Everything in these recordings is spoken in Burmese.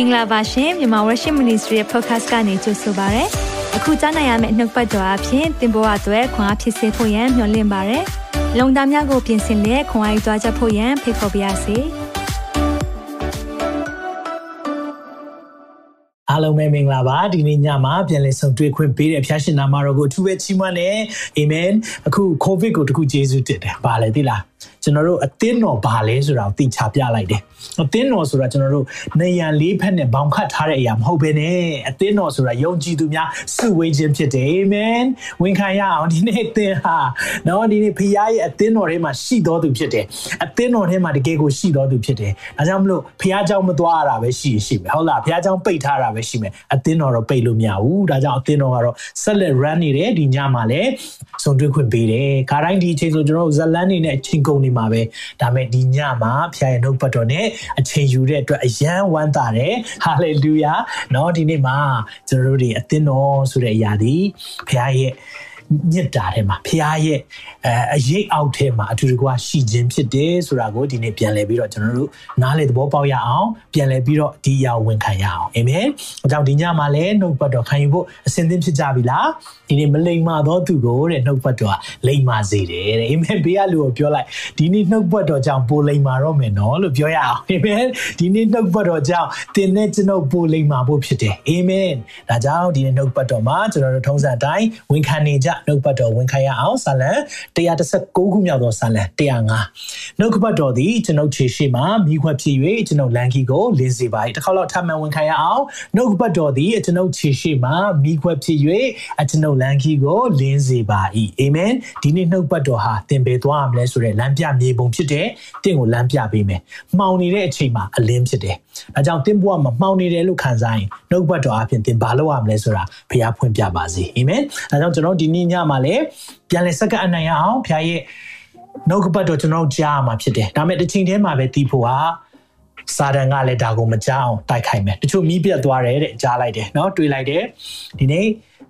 င်္ဂလာပါရှင်မြန်မာ Worship Ministry ရဲ့ podcast ကနေကြိုဆိုပါရစေ။အခုကြားနိုင်ရမယ့်နှုတ်ပတ်တော်အဖြစ်သင်ပေါ်အပ်ွယ်ခွန်အားဖြစ်စေဖို့ယံမျှဝင့်ပါရစေ။လုံတာများကိုပြင်ဆင်လက်ခွန်အားယူကြားချက်ဖို့ယံဖိတ်ခေါ်ပါရစေ။အားလုံးပဲမင်္ဂလာပါဒီနေ့ညမှာပြန်လည်ဆုံတွေ့ခွင့်ပေးတဲ့ဖျားရှင်နာမတော်ကိုအထူးပဲချီးမွမ်းတယ်အာမင်အခုကိုဗစ်ကိုတခုယေရှုတင်တယ်ဗာလေသိလားကျွန်တော်တို့အသင်းတော်ဘာလဲဆိုတာကိုသိချပြလိုက်တယ် အသင်းတော်ဆိုတာကျွန်တော်တို့နေရန်လေးဖက်နဲ့ဘောင်ခတ်ထားတဲ့အရာမဟုတ်ဘဲနဲ့အသင်းတော်ဆိုတာယုံကြည်သူများစုဝေးခြင်းဖြစ်တယ်အာမင်ဝန်ခံရအောင်ဒီနေ့သင်ဟာနော်ဒီနေ့ဖခင်ရဲ့အသင်းတော်ထဲမှာရှိတော်သူဖြစ်တယ်အသင်းတော်ထဲမှာတကယ်ကိုရှိတော်သူဖြစ်တယ်ဒါကြောင့်မလို့ဖခင်เจ้าမသွားရတာပဲရှိရှိမယ်ဟုတ်လားဖခင်เจ้าပိတ်ထားတာပဲရှိမယ်အသင်းတော်တော့ပိတ်လို့မရဘူးဒါကြောင့်အသင်းတော်ကတော့ဆက်လက် run နေတယ်ဒီညမှာလည်းစုံတွေ့ခွင့်ပေးတယ်ခါတိုင်းဒီအချိန်ဆိုကျွန်တော်တို့ဇလန်းနေနဲ့အချိန်ကုန်နေမှာပဲဒါမဲ့ဒီညမှာဖခင်ရဲ့နှုတ်ပတ်တော်နဲ့ အချိန်ယူတဲ့အတွက်အယံဝမ်းသာတယ်ဟာလေလုယာเนาะဒီနေ့မှာကျွန်တော်တို့ဒီအသင်းတော်ဆိုတဲ့အရာဒီဖခင်ရဲ့ မြစ်တာထဲမှာဖခင်ရဲ့အဲအရေးအောက်ထဲမှာအတူတကွရှိခြင်းဖြစ်တယ်ဆိုတာကိုဒီနေ့ပြန်လည်ပြီးတော့ကျွန်တော်တို့နားလေသဘောပေါက်ရအောင်ပြန်လည်ပြီးတော့ဒီအရာဝန်ခံရအောင်အာမင်။အကြောင်းဒီညမှာလည်းနှုတ်ပတ်တော်ခံယူဖို့အစဉ်သင့်ဖြစ်ကြပြီလား။ဒီနေ့မလိမ္မာသောသူကိုတဲ့နှုတ်ပတ်တော်လိမ္မာစေတယ်တဲ့အာမင်။ဘေးကလူကိုပြောလိုက်ဒီနေ့နှုတ်ပတ်တော်ကြောင့်ပိုလိမ္မာတော့မယ်နော်လို့ပြောရအောင်အာမင်။ဒီနေ့နှုတ်ပတ်တော်ကြောင့်သင်နဲ့ကျွန်ုပ်ပိုလိမ္မာဖို့ဖြစ်တယ်အာမင်။ဒါကြောင့်ဒီနေ့နှုတ်ပတ်တော်မှာကျွန်တော်တို့ထုံးစံအတိုင်းဝန်ခံနေကြနှုတ်ပတ်တော်ဝန်ခံရအောင်ဆာလံ139ခုမြောက်သောဆာလံ105နှုတ်ပတ်တော်သည်ကျွန်ုပ်ခြေရှိမှမိခွက်ဖြစ်၍ကျွန်ုပ်လန်ကီကိုလင်းစေပါ၏တစ်ခါတော့ထပ်မံဝန်ခံရအောင်နှုတ်ပတ်တော်သည်ကျွန်ုပ်ခြေရှိမှမိခွက်ဖြစ်၍ကျွန်ုပ်လန်ကီကိုလင်းစေပါ၏အာမင်ဒီနေ့နှုတ်ပတ်တော်ဟာသင်ပေသွားရမလဲဆိုတဲ့လမ်းပြမြေပုံဖြစ်တယ်တင့်ကိုလမ်းပြပေးမယ်မှောင်နေတဲ့အချိန်မှာအလင်းဖြစ်တယ်ဒါကြောင့်သင်ဘဝမှာမှောင်နေတယ်လို့ခံစားရင်နှုတ်ပတ်တော်အပြင်သင်ဘာလုပ်ရမလဲဆိုတာဖခင်ဖွင့်ပြပါစေအာမင်ဒါကြောင့်ကျွန်တော်ဒီနေ့ညမှာလည်းပြန်လဲစက္ကအနိုင်ရအောင်ဖခင်ရဲ့နှုတ်ပတ်တော်ကျွန်တော်ကြားမှာဖြစ်တယ်ဒါပေမဲ့တစ်ချိန်တည်းမှာပဲတီးဖို့ဟာစာတန်ကလည်းဒါကိုမကြောက်အောင်တိုက်ခိုက်မယ်တချို့မီးပြတ်သွားတယ်တဲ့ကြားလိုက်တယ်เนาะတွေးလိုက်တယ်ဒီနေ့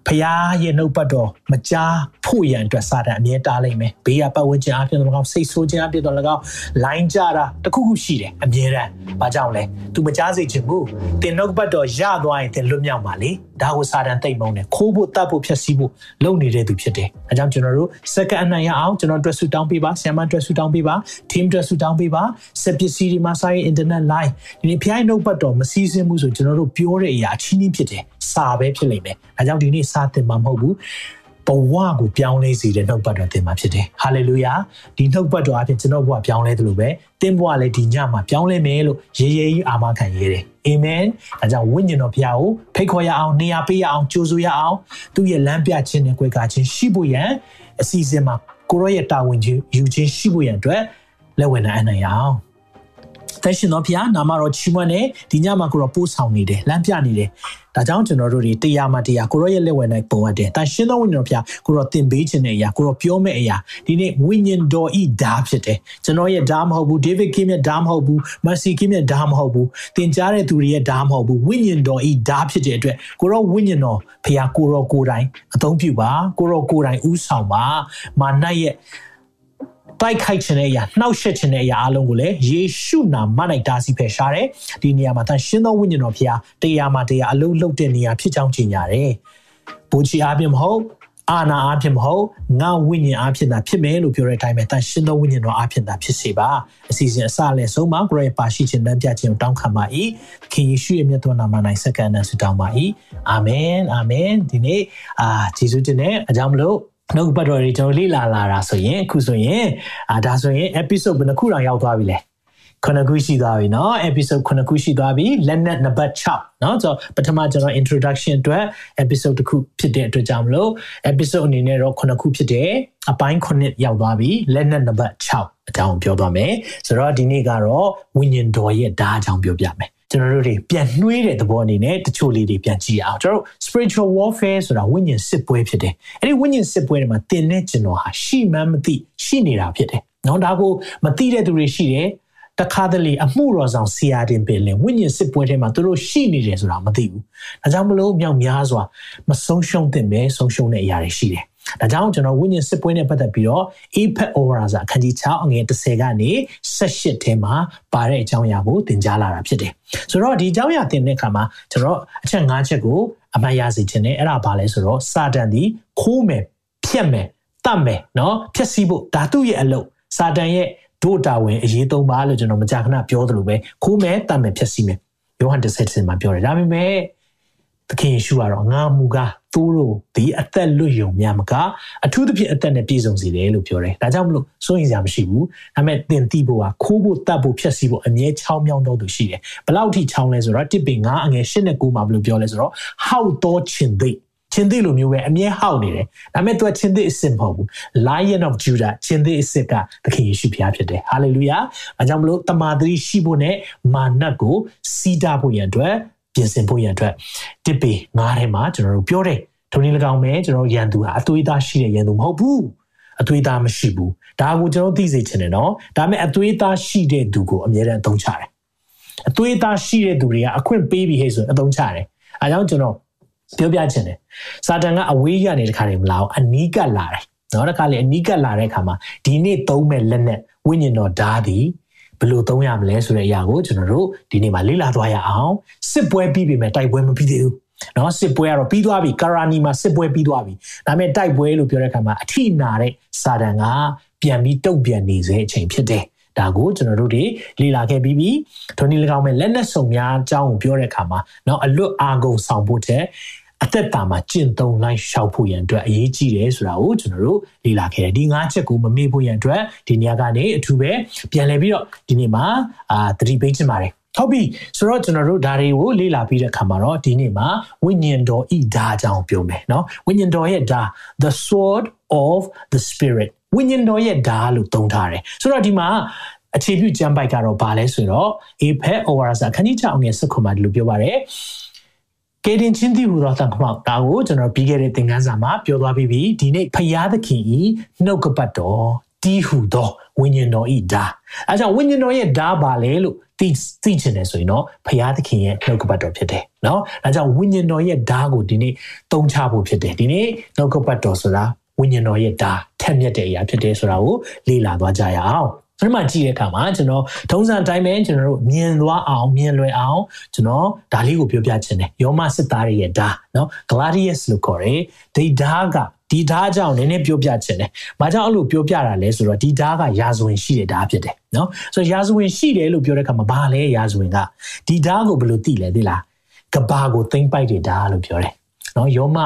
ဖရားရဲ့နှုတ်ပတ်တော်မကြားဖို့ရန်အတွက်စာတန်အမြဲတားလိုက်မယ်ဘေးကပတ်ဝန်းကျင်အပြင်တော့၎င်းစိတ်ဆိုးခြင်းအပြင်တော့၎င်းလိုင်းကြတာတခုခုရှိတယ်အမြဲတမ်းဘာကြောင့်လဲ तू မကြားစေချင်ဘူးတင်နှုတ်ပတ်တော်ရသွားရင်တင်လွတ်မြောက်ပါလေ ဒါကိုစာတန်သိမ့်မုံတယ်ခိုးဖို့တတ်ဖို့ဖျက်ဆီးဖို့လုပ်နေတဲ့သူဖြစ်တယ်အဲကြောင့်ကျွန်တော်တို့စက္ကန့်အနိုင်ရအောင်ကျွန်တော်တို့ဆူတောင်းပေးပါဆ iam အတွက်ဆူတောင်းပေးပါ team အတွက်ဆူတောင်းပေးပါစက်ပစ္စည်းဒီမှာစာရေး internet line ဒီနေ့ဖျိုင်းနှုတ်ပတ်တော်မစည်းစင်းဘူးဆိုကျွန်တော်တို့ပြောတဲ့အရာအချင်းချင်းဖြစ်တယ်စာပဲဖြစ်လိမ့်မယ်အဲကြောင့်ဒီနေ့စာသင်မှာမဟုတ်ဘူး ဘဝကိုပြောင်းလဲစေတဲ့နှုတ်ပတ်တော်သင်မှာဖြစ်တယ်။ဟာလေလုယာဒီနှုတ်ပတ်တော်အပြင်ကျွန်တော်ဘဝပြောင်းလဲတယ်လို့ပဲသင်ဘဝလည်းဒီညမှာပြောင်းလဲမယ်လို့ရေရေကြီးအာမခံရဲတယ်။အာမင်။ဒါကြောင့်ဝိညာဉ်တော်ဘုရားကိုဖိတ်ခေါ်ရအောင်နေရာပေးရအောင်ကြိုးဆိုရအောင်သူ့ရဲ့လမ်းပြခြင်းနဲ့ကြွယ်ကာခြင်းရှိဖို့ရန်အစီအစဉ်မှာကိုရောရဲ့တာဝန်ချင်းယူခြင်းရှိဖို့ရန်အတွက်လက်ဝင်နိုင်နိုင်အောင်။သက်ရှင်တော်ဖျားနာမတော်ချီးမွမ်းနေဒီညမှာကိုရောပို့ဆောင်နေတယ်လမ်းပြနေတယ် ဒါကြောင့်ကျွန်တော်တို့တွေတရားမှတရားကိုရောရဲ့လက်ဝဲနိုင်ပုံအပ်တယ်တန်ရှင်းသောဝိညာဉ်တော်ဖျားကိုရောသင်ပေးခြင်းတဲ့အရာကိုရောပြောမဲ့အရာဒီနေ့ဝိညာဉ်တော်ဤဓာဖြစ်တယ်ကျွန်တော်ရဲ့ဓာမဟုတ်ဘူးဒေးဗစ်ကင်းရဲ့ဓာမဟုတ်ဘူးမက်ဆီကင်းရဲ့ဓာမဟုတ်ဘူးသင်ကြားတဲ့သူတွေရဲ့ဓာမဟုတ်ဘူးဝိညာဉ်တော်ဤဓာဖြစ်တဲ့အတွက်ကိုရောဝိညာဉ်တော်ဖျားကိုရောကိုယ်တိုင်အသုံးပြုပါကိုရောကိုယ်တိုင်ဥဆောင်ပါမာနရဲ့ တိုက်ခိုက်ခြင်းတဲ့အရာနှောက်ယှက်ခြင်းတဲ့အရာအလုံးကိုလည်းယေရှုနာမ၌တားဆီးဖယ်ရှားတယ်ဒီနေရာမှာသင်ရှင်းသောဝိညာဉ်တော်ဖျားတရားမှာတရားအလုံးလုံးတဲ့နေရာဖြစ်ကြောင်းကြီးညာတယ်ဘုချီအားဖြင့်မဟုတ်အာနာအားဖြင့်မဟုတ်ငါဝိညာဉ်အားဖြင့်သာဖြစ်မယ်လို့ပြောတဲ့အတိုင်းပဲတန်ရှင်းသောဝိညာဉ်တော်အားဖြင့်သာဖြစ်စေပါအစီအစဉ်အစလည်းဆုံးမှာကိုရဲ့ပါရှိခြင်းတန်းပြခြင်းကိုတောင်းခံပါ၏ခင်ယေရှုရဲ့မြတ်သောနာမ၌စက္ကန့်နဲ့ဆုတောင်းပါ၏အာမင်အာမင်ဒီနေ့အာယေရှုတင်တဲ့အကြောင်းမလို့ နှုတ်ပတ်တော်တွေကျွန်တော်လေ့လာလာတာဆိုရင်အခုဆိုရင်အာဒါဆိုရင် episode ဘယ်နှခုတောင်ရောက်သွားပြီလဲခုနှစ်ခုရှိသွားပြီเนาะ episode ခုနှစ်ခုရှိသွားပြီလက်နက်နံပါတ်6เนาะဆိုတော့ပထမကျွန်တော် introduction အတွက် episode တစ်ခုဖြစ်တဲ့အတွက်ကြောင့်မလို့ episode အနေနဲ့တော့ခုနှစ်ခုဖြစ်တယ်အပိုင်းခုနှစ်ရောက်သွားပြီလက်နက်နံပါတ်6အကြောင်းပြောသွားမယ်ဆိုတော့ဒီနေ့ကတော့ဝိညာဉ်တော်ရဲ့ဓာတ်အကြောင်းပြောပြမယ် ကျွန်တော်တို့တွေပြန်နှွေးတဲ့သဘောအနေနဲ့တချို့လေးတွေပြန်ကြည့်အောင်ကျွန်တော်တို့ spiritual warfare ဆိုတာဝိညာဉ်စစ်ပွဲဖြစ်တယ်အဲ့ဒီဝိညာဉ်စစ်ပွဲတွေမှာတင်တဲ့ကျွန်တော်ဟာရှိမှန်းမသိရှိနေတာဖြစ်တယ်နော်ဒါကိုမသိတဲ့သူတွေရှိတယ်တခါတလေအမှုတော်ဆောင်ဆရာတင်ပင်လင်ဝိညာဉ်စစ်ပွဲထဲမှာသူတို့ရှိနေတယ်ဆိုတာမသိဘူး။ဒါကြောင့်မလို့မြောက်များစွာမဆုံးရှုံးသင့်ပဲဆုံးရှုံးတဲ့အရာတွေရှိတယ် ။ဒါကြောင့်ကျွန်တော်ဝိညာဉ်စစ်ပွဲနဲ့ပတ်သက်ပြီးတော့ APEC Oraza ခန်းကြီး6အငယ်30ကနေ18ထဲမှာပါတဲ့အကြောင်းအရာကိုသင်ကြားလာတာဖြစ်တယ်။ဆိုတော့ဒီအကြောင်းအရာသင်တဲ့အခါမှာကျွန်တော်အချက်5ချက်ကိုအမှတ်ရစေချင်တယ်။အဲ့ဒါဘာလဲဆိုတော့စာတန်ဒီခိုးမယ်ဖြက်မယ်တတ်မယ်နော်ဖြက်စီးဖို့ဓာတုရဲ့အလုပ်စာတန်ရဲ့ဒို့တာဝန်အရေးသုံးပါလို့ကျွန်တော်မကြာခဏပြောသလိုပဲခိုးမယ်တတ်မယ်ဖြက်စီးမယ်ယောဟန်10မှာပြောတယ်ဒါပေမဲ့သခင်ယေရှုကတော့ငါမူကားသူတို့ဒီအသက်လွတ်ယုံများမကအထူးသဖြင့်အသက်နဲ့ပြည့်စုံစေတယ်လို့ပြောတယ်။ဒါကြောင့်မလို့စိုးရင်စရာမရှိဘူး။ဒါပေမဲ့သင်သိဖို့ကခိုးဖို့တတ်ဖို့ဖျက်ဆီးဖို့အမြဲချောင်းမြောင်းတော့သူရှိတယ်။ဘလောက်ထိချောင်းလဲဆိုတော့တစ်ပင်ငါအငယ်၈နဲ့9မှာဘယ်လိုပြောလဲဆိုတော့ဟောက်တော့ချင်သိချင်းသိလိုမျိုးပဲအမြဲဟောက်နေတယ်။ဒါပေမဲ့သူကချင်းသိအစ်စ်မဟုတ်ဘူး။ Lion of Judah ချင်းသိအစ်စ်ကသခင်ယေရှုဖခင်ဖြစ်တယ်။ Hallelujah ။အဲကြောင့်မလို့တမာတိရှိဖို့နဲ့မာနကိုစီးတာဖို့ရန်အတွက် ပြင်ဆင်ဖို့ရန်အတွက်တစ်ပေငါးထဲမှာကျွန်တော်တို့ပြောတယ်ထုံနည်း၎င်းပဲကျွန်တော်ရန်သူဟာအသွေးသားရှိတဲ့ရန်သူမဟုတ်ဘူးအသွေးသားမရှိဘူးဒါကိုကျွန်တော်သိစေချင်တယ်နော်ဒါပေမဲ့အသွေးသားရှိတဲ့သူကိုအမြဲတမ်းအသုံးချတယ်အသွေးသားရှိတဲ့သူတွေကအခွင့်ပေးပြီးဟဲ့ဆိုအသုံးချတယ်အဲကြောင့်ကျွန်တော်ပြောပြချင်တယ်စာတန်ကအဝေးကနေတခါတည်းမလာဘူးအနီးကပ်လာတယ်နော်တခါလေအနီးကပ်လာတဲ့အခါမှာဒီနေ့သုံးမဲ့လက်နဲ့ဝိညာဉ်တော်ဓာတ်သည် ဘယ်လိုသုံးရမလဲဆိုတဲ့အရာကိုကျွန်တော်တို့ဒီနေ့မှာလေ့လာသွားရအောင်စစ်ပွဲပြီးပြီမဲ့တိုက်ပွဲမပြီးသေးဘူးနော်စစ်ပွဲကတော့ပြီးသွားပြီကာရာနီမှာစစ်ပွဲပြီးသွားပြီဒါပေမဲ့တိုက်ပွဲလို့ပြောတဲ့အခါမှာအထိနာတဲ့စာတန်ကပြန်ပြီးတုတ်ပြန်နေစေအချိန်ဖြစ်တယ်ဒါကိုကျွန်တော်တို့တွေလေ့လာခဲ့ပြီးပြီဒိုနီ၎င်းမဲ့လက်နက်စုံများအကြောင်းကိုပြောတဲ့အခါမှာเนาะအလွတ်အာကုန်ဆောင်ဖို့တဲ့ အသက်တာမှာကျင့်သုံးလိုက်ရှောက်ဖို့ရန်အတွက်အရေးကြီးတယ်ဆိုတာကိုကျွန်တော်တို့လေ့လာခဲ့တယ်ဒီ၅ချက်ကိုမမေ့ဖို့ရန်အတွက်ဒီနေရာကနေအထူးပဲပြန်လည်ပြီးတော့ဒီနေ့မှာအာသတိပေးချင်ပါတယ်ဟုတ်ပြီဆိုတော့ကျွန်တော်တို့ဒါတွေကိုလေ့လာပြီးတဲ့အခါမှာတော့ဒီနေ့မှာဝိညာဉ်တော်ဤဓာအကြောင်းပြောမယ်เนาะဝိညာဉ်တော်ရဲ့ဓာ the sword of the spirit ဝိညာဉ်တော်ရဲ့ဓာလို့သုံးထားတယ်ဆိုတော့ဒီမှာအခြေပြုကျမ်းပိုက်ကတော့ဘာလဲဆိုတော့ Apex Overasa ခန်းကြီး6ငယ်7ခုမှာဒီလိုပြောပါတယ် ကေတင်ချင်းတိဟူသောသံခမောက်ဒါကိုကျွန်တော်ပြီးခဲ့တဲ့သင်ခန်းစာမှာပြောသွားပြီးပြီဒီနေ့ဖရာသခင်ဤနှုတ်ကပတ်တော်တီးဟူသောဝိညာဉ်တော်ဤဒါအဲကြောင့်ဝိညာဉ်တော်ရဲ့ဒါပါလေလို့သိသိချင်တယ်ဆိုရင်တော့ဖရာသခင်ရဲ့နှုတ်ကပတ်တော်ဖြစ်တယ်နော်အဲကြောင့်ဝိညာဉ်တော်ရဲ့ဒါကိုဒီနေ့သုံးချဖို့ဖြစ်တယ်ဒီနေ့နှုတ်ကပတ်တော်ဆိုတာဝိညာဉ်တော်ရဲ့ဒါထက်မြက်တဲ့အရာဖြစ်တယ်ဆိုတာကိုလေ့လာသွားကြရအောင် ပထမကြည့်တဲ့အခါမှာကျွန်တော်ထုံးစံတိုင်းပဲကျွန်တော်တို့မြင်သွားအောင်မြင်လွယ်အောင်ကျွန်တော်ဒါလေးကိုပြောပြချင်တယ်ယောမစစ်သားတွေရဲ့ဓာတ်နော် gladius လို့ခေါ်တယ်ဒီဓာတ်ကဒီဓာတ်ကြောင့်နည်းနည်းပြောပြချင်တယ်။ဘာကြောင့်အဲ့လိုပြောပြတာလဲဆိုတော့ဒီဓာတ်ကရာဇဝင်ရှိတဲ့ဓာတ်ဖြစ်တယ်နော်။ဆိုတော့ရာဇဝင်ရှိတယ်လို့ပြောတဲ့အခါမှာဘာလဲရာဇဝင်ကဒီဓာတ်ကိုဘယ်လိုသိလဲသိလား။ကဘာကိုသိမ့်ပိုက်တဲ့ဓာတ်လို့ပြောတယ်။နော်ယောမ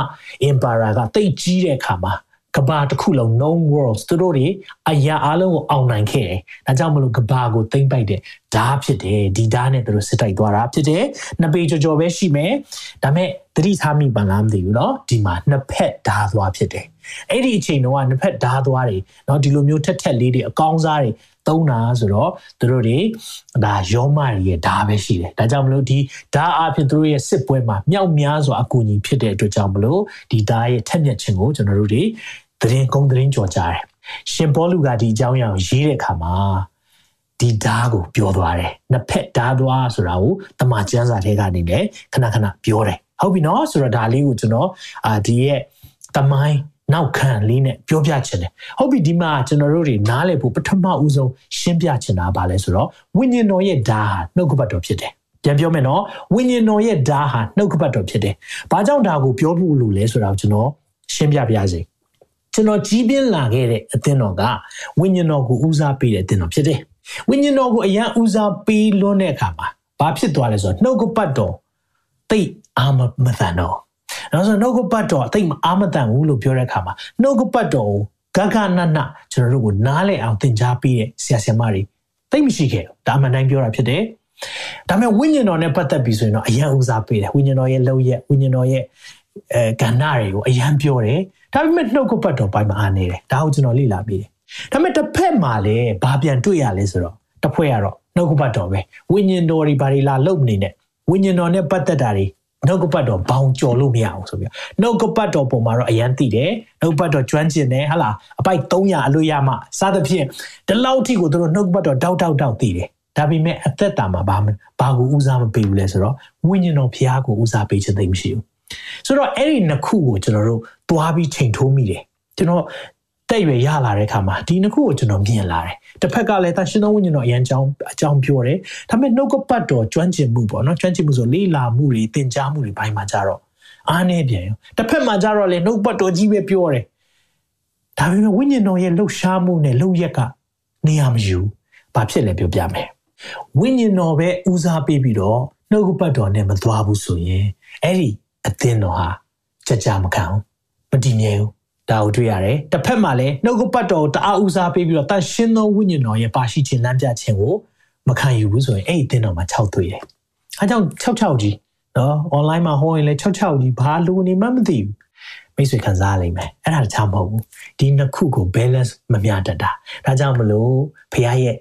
emperor ကတိတ်ကြီးတဲ့အခါမှာ ကဘာတစ်ခုလုံး known worlds သူတို့တွေအရာအလုံးကိုအောင်နိုင်ခဲ့တယ်။ဒါကြောင့်မလို့ကဘာကိုသိမ့်ပိုက်တဲ့ဓာတ်ဖြစ်တယ်။ဒီဓာတ်နဲ့သူတို့စစ်တိုက်သွားတာဖြစ်တယ်။နှစ်ပေကြော်ကြော်ပဲရှိမယ်။ဒါမဲ့သတိထားမိပါလားမသိဘူးเนาะဒီမှာနှစ်ဖက်ဓာတ်သွားဖြစ်တယ်။အဲ့ဒီအချိန်တော့နှစ်ဖက်ဓာတ်သွားတွေเนาะဒီလိုမျိုးထက်ထက်လေးတွေအကောင်းစားတွေ သုံးတာဆိုတော့သူတို့တွေဒါယောမတွေရဲ့ဓာတ်ပဲရှိတယ်။ဒါကြောင့်မလို့ဒီဓာတ်အဖြစ်သူတို့ရဲ့စစ်ပွဲမှာမြောက်များစွာအကူအညီဖြစ်တဲ့အတွက်ကြောင့်မလို့ဒီဓာတ်ရဲ့ထက်မြက်ခြင်းကိုကျွန်တော်တို့တွေသတင်းကုန်းသတင်းကြော်ကြတယ်ရှင်ပေါလုကဒီအကြောင်းအရာကိုရေးတဲ့အခါမှာဒီဓာတ်ကိုပြောသွားတယ်နှစ်ဖက်ဓာတ်သွားဆိုတာကိုတမန်ကျမ်းစာထဲကနေလည်းခဏခဏပြောတယ်ဟုတ်ပြီနော်ဆိုတော့ဒါလေးကိုကျွန်တော်အာဒီရဲ့တမိုင်း နောက်ခံလေးနဲ့ပြောပြချင်တယ်ဟုတ်ပြီဒီမှာကျွန်တော်တို့တွေနားလည်ဖို့ပထမဦးဆုံးရှင်းပြချင်တာပါလဲဆိုတော့ဝိညာဉ်တော်ရဲ့ဓာတ်ဟာနှုတ်ကပတ်တော်ဖြစ်တယ်ပြန်ပြောမယ်နော်ဝိညာဉ်တော်ရဲ့ဓာတ်ဟာနှုတ်ကပတ်တော်ဖြစ်တယ်။ဘာကြောင့်ဒါကိုပြောဖို့လို့လဲဆိုတာကိုကျွန်တော်ရှင်းပြပြစေ။ကျွန်တော်ကြီးပြင်းလာခဲ့တဲ့အသင်းတော်ကဝိညာဉ်တော်ကိုဦးစားပေးတဲ့အသင်းတော်ဖြစ်တယ်။ဝိညာဉ်တော်ကိုအရန်ဦးစားပေးလွန်းတဲ့အခါမှာဘာဖြစ်သွားလဲဆိုတော့နှုတ်ကပတ်တော်တိတ်အာမမတန်တော့။ နောက်ဆိုနှုတ်ကပတ်တော်တိတ်မအာမတန်ဘူးလို့ပြောတဲ့အခါမှာနှုတ်ကပတ်တော်ကိုဂဂနနကျွန်တော်တို့ကိုနားလည်အောင်သင်ကြားပေးတဲ့ဆရာဆရာမတွေတိတ်မရှိခဲ့ဘူး။ဒါမှန်တိုင်းပြောတာဖြစ်တယ်။ဒါပေမဲ့ဝိညာဉ်တော်နဲ့ပတ်သက်ပြီးဆိုရင်တော့အရန်ဦးစားပေးတယ်။ဝိညာဉ်တော်ရဲ့လှုပ်ရက်ဝိညာဉ်တော်ရဲ့အဲကဏ္ဍတွေကိုအရန်ပြောတယ်။ဒါပေမဲ့နှုတ်ကပတ်တော်ပိုင်းမှာအားနေတယ်ဒါကိုကျွန်တော်လေ့လာပြီးတယ်ဒါပေမဲ့တစ်ဖက်မှာလည်းဘာပြန်တွေ့ရလဲဆိုတော့တစ်ဖွဲ့ကတော့နှုတ်ကပတ်တော်ပဲဝိညာဉ်တော်တွေဘာတွေလာလုံနေနဲ့ဝိညာဉ်တော်နဲ့ပတ်သက်တာတွေ နှုတ်ကပတ်တော်ဘောင်ကျော်လို့မရအောင်ဆိုပြီးနှုတ်ကပတ်တော်ပုံမှာတော့အရန်သိတယ်နှုတ်ပတ်တော်ကျွမ်းကျင်တယ်ဟာလားအပိုက်300အလို့ရမှစသဖြင့်ဒီလောက်ထိကိုသူတို့နှုတ်ကပတ်တော်တောက်တောက်တောက်သိတယ်ဒါပေမဲ့အသက်တာမှာဘာဘာကိုဦးစားမပေးဘူးလဲဆိုတော့ဝိညာဉ်တော်ဖျားကိုဦးစားပေးခြင်းသိမရှိဘူးဆိုတော့အဲ့ဒီနှစ်ခုကိုကျွန်တော်တို့သွားပြီးချိန်ထိုးမိတယ်ကျွန်တော် တဲ့ရွယ်ရလာတဲ့အခါမှာဒီနှစ်ခုကိုကျွန်တော်မြင်လာတယ်တစ်ဖက်ကလည်းတန်ရှင်သောဝိညာဉ်တော်အရန်ကြောင်းအကြောင်းပြောတယ်ဒါပေမဲ့နှုတ်ကပတ်တော်ကျွမ်းကျင်မှုပေါ့နော်ကျွမ်းကျင်မှုဆိုလေးလာမှုတွေသင်ကြားမှုတွေဘိုင်းမှာကြတော့အားနေပြန်ရောတစ်ဖက်မှာကြတော့လေနှုတ်ပတ်တော်ကြီးပဲပြောတယ်ဒါပေမဲ့ဝိညာဉ်တော်ရဲ့လှုပ်ရှားမှုနဲ့လှုပ်ရက်ကနေရာမယူဘာဖြစ်လဲပြောပြမယ်ဝိညာဉ်တော်ပဲဦးစားပေးပြီးတော့နှုတ်ကပတ်တော်နဲ့မသွားဘူးဆိုရင်အဲ့ဒီအသင်းတော်ဟာကြကြမခံဘူးမတည်ငြိမ်ဘူး ဒါကိုတွေ့ရတယ်တစ်ဖက်မှာလည်းနှုတ်ကပတ်တော်တအားဦးစားပေးပြီးတော့တန်ရှင်းသောဝိညာဉ်တော်ရဲ့ပါရှိခြင်းလမ်းပြခြင်းကိုမခံယူဘူးဆိုရင်အဲ့ဒီအသင်းတော်မှာ၆သွေးတယ်အဲကြောင့်66ကြီးနော် online မှာဟောရင်လည်း66ကြီးဘာလို့နေမှမသိဘူးမိတ်ဆွေခံစားရလိမ့်မယ်အဲ့ဒါတခြားမဟုတ်ဘူးဒီနှစ်ခုကို balance မမျှတတာဒါကြောင့်မလို့ဖခင်ရဲ့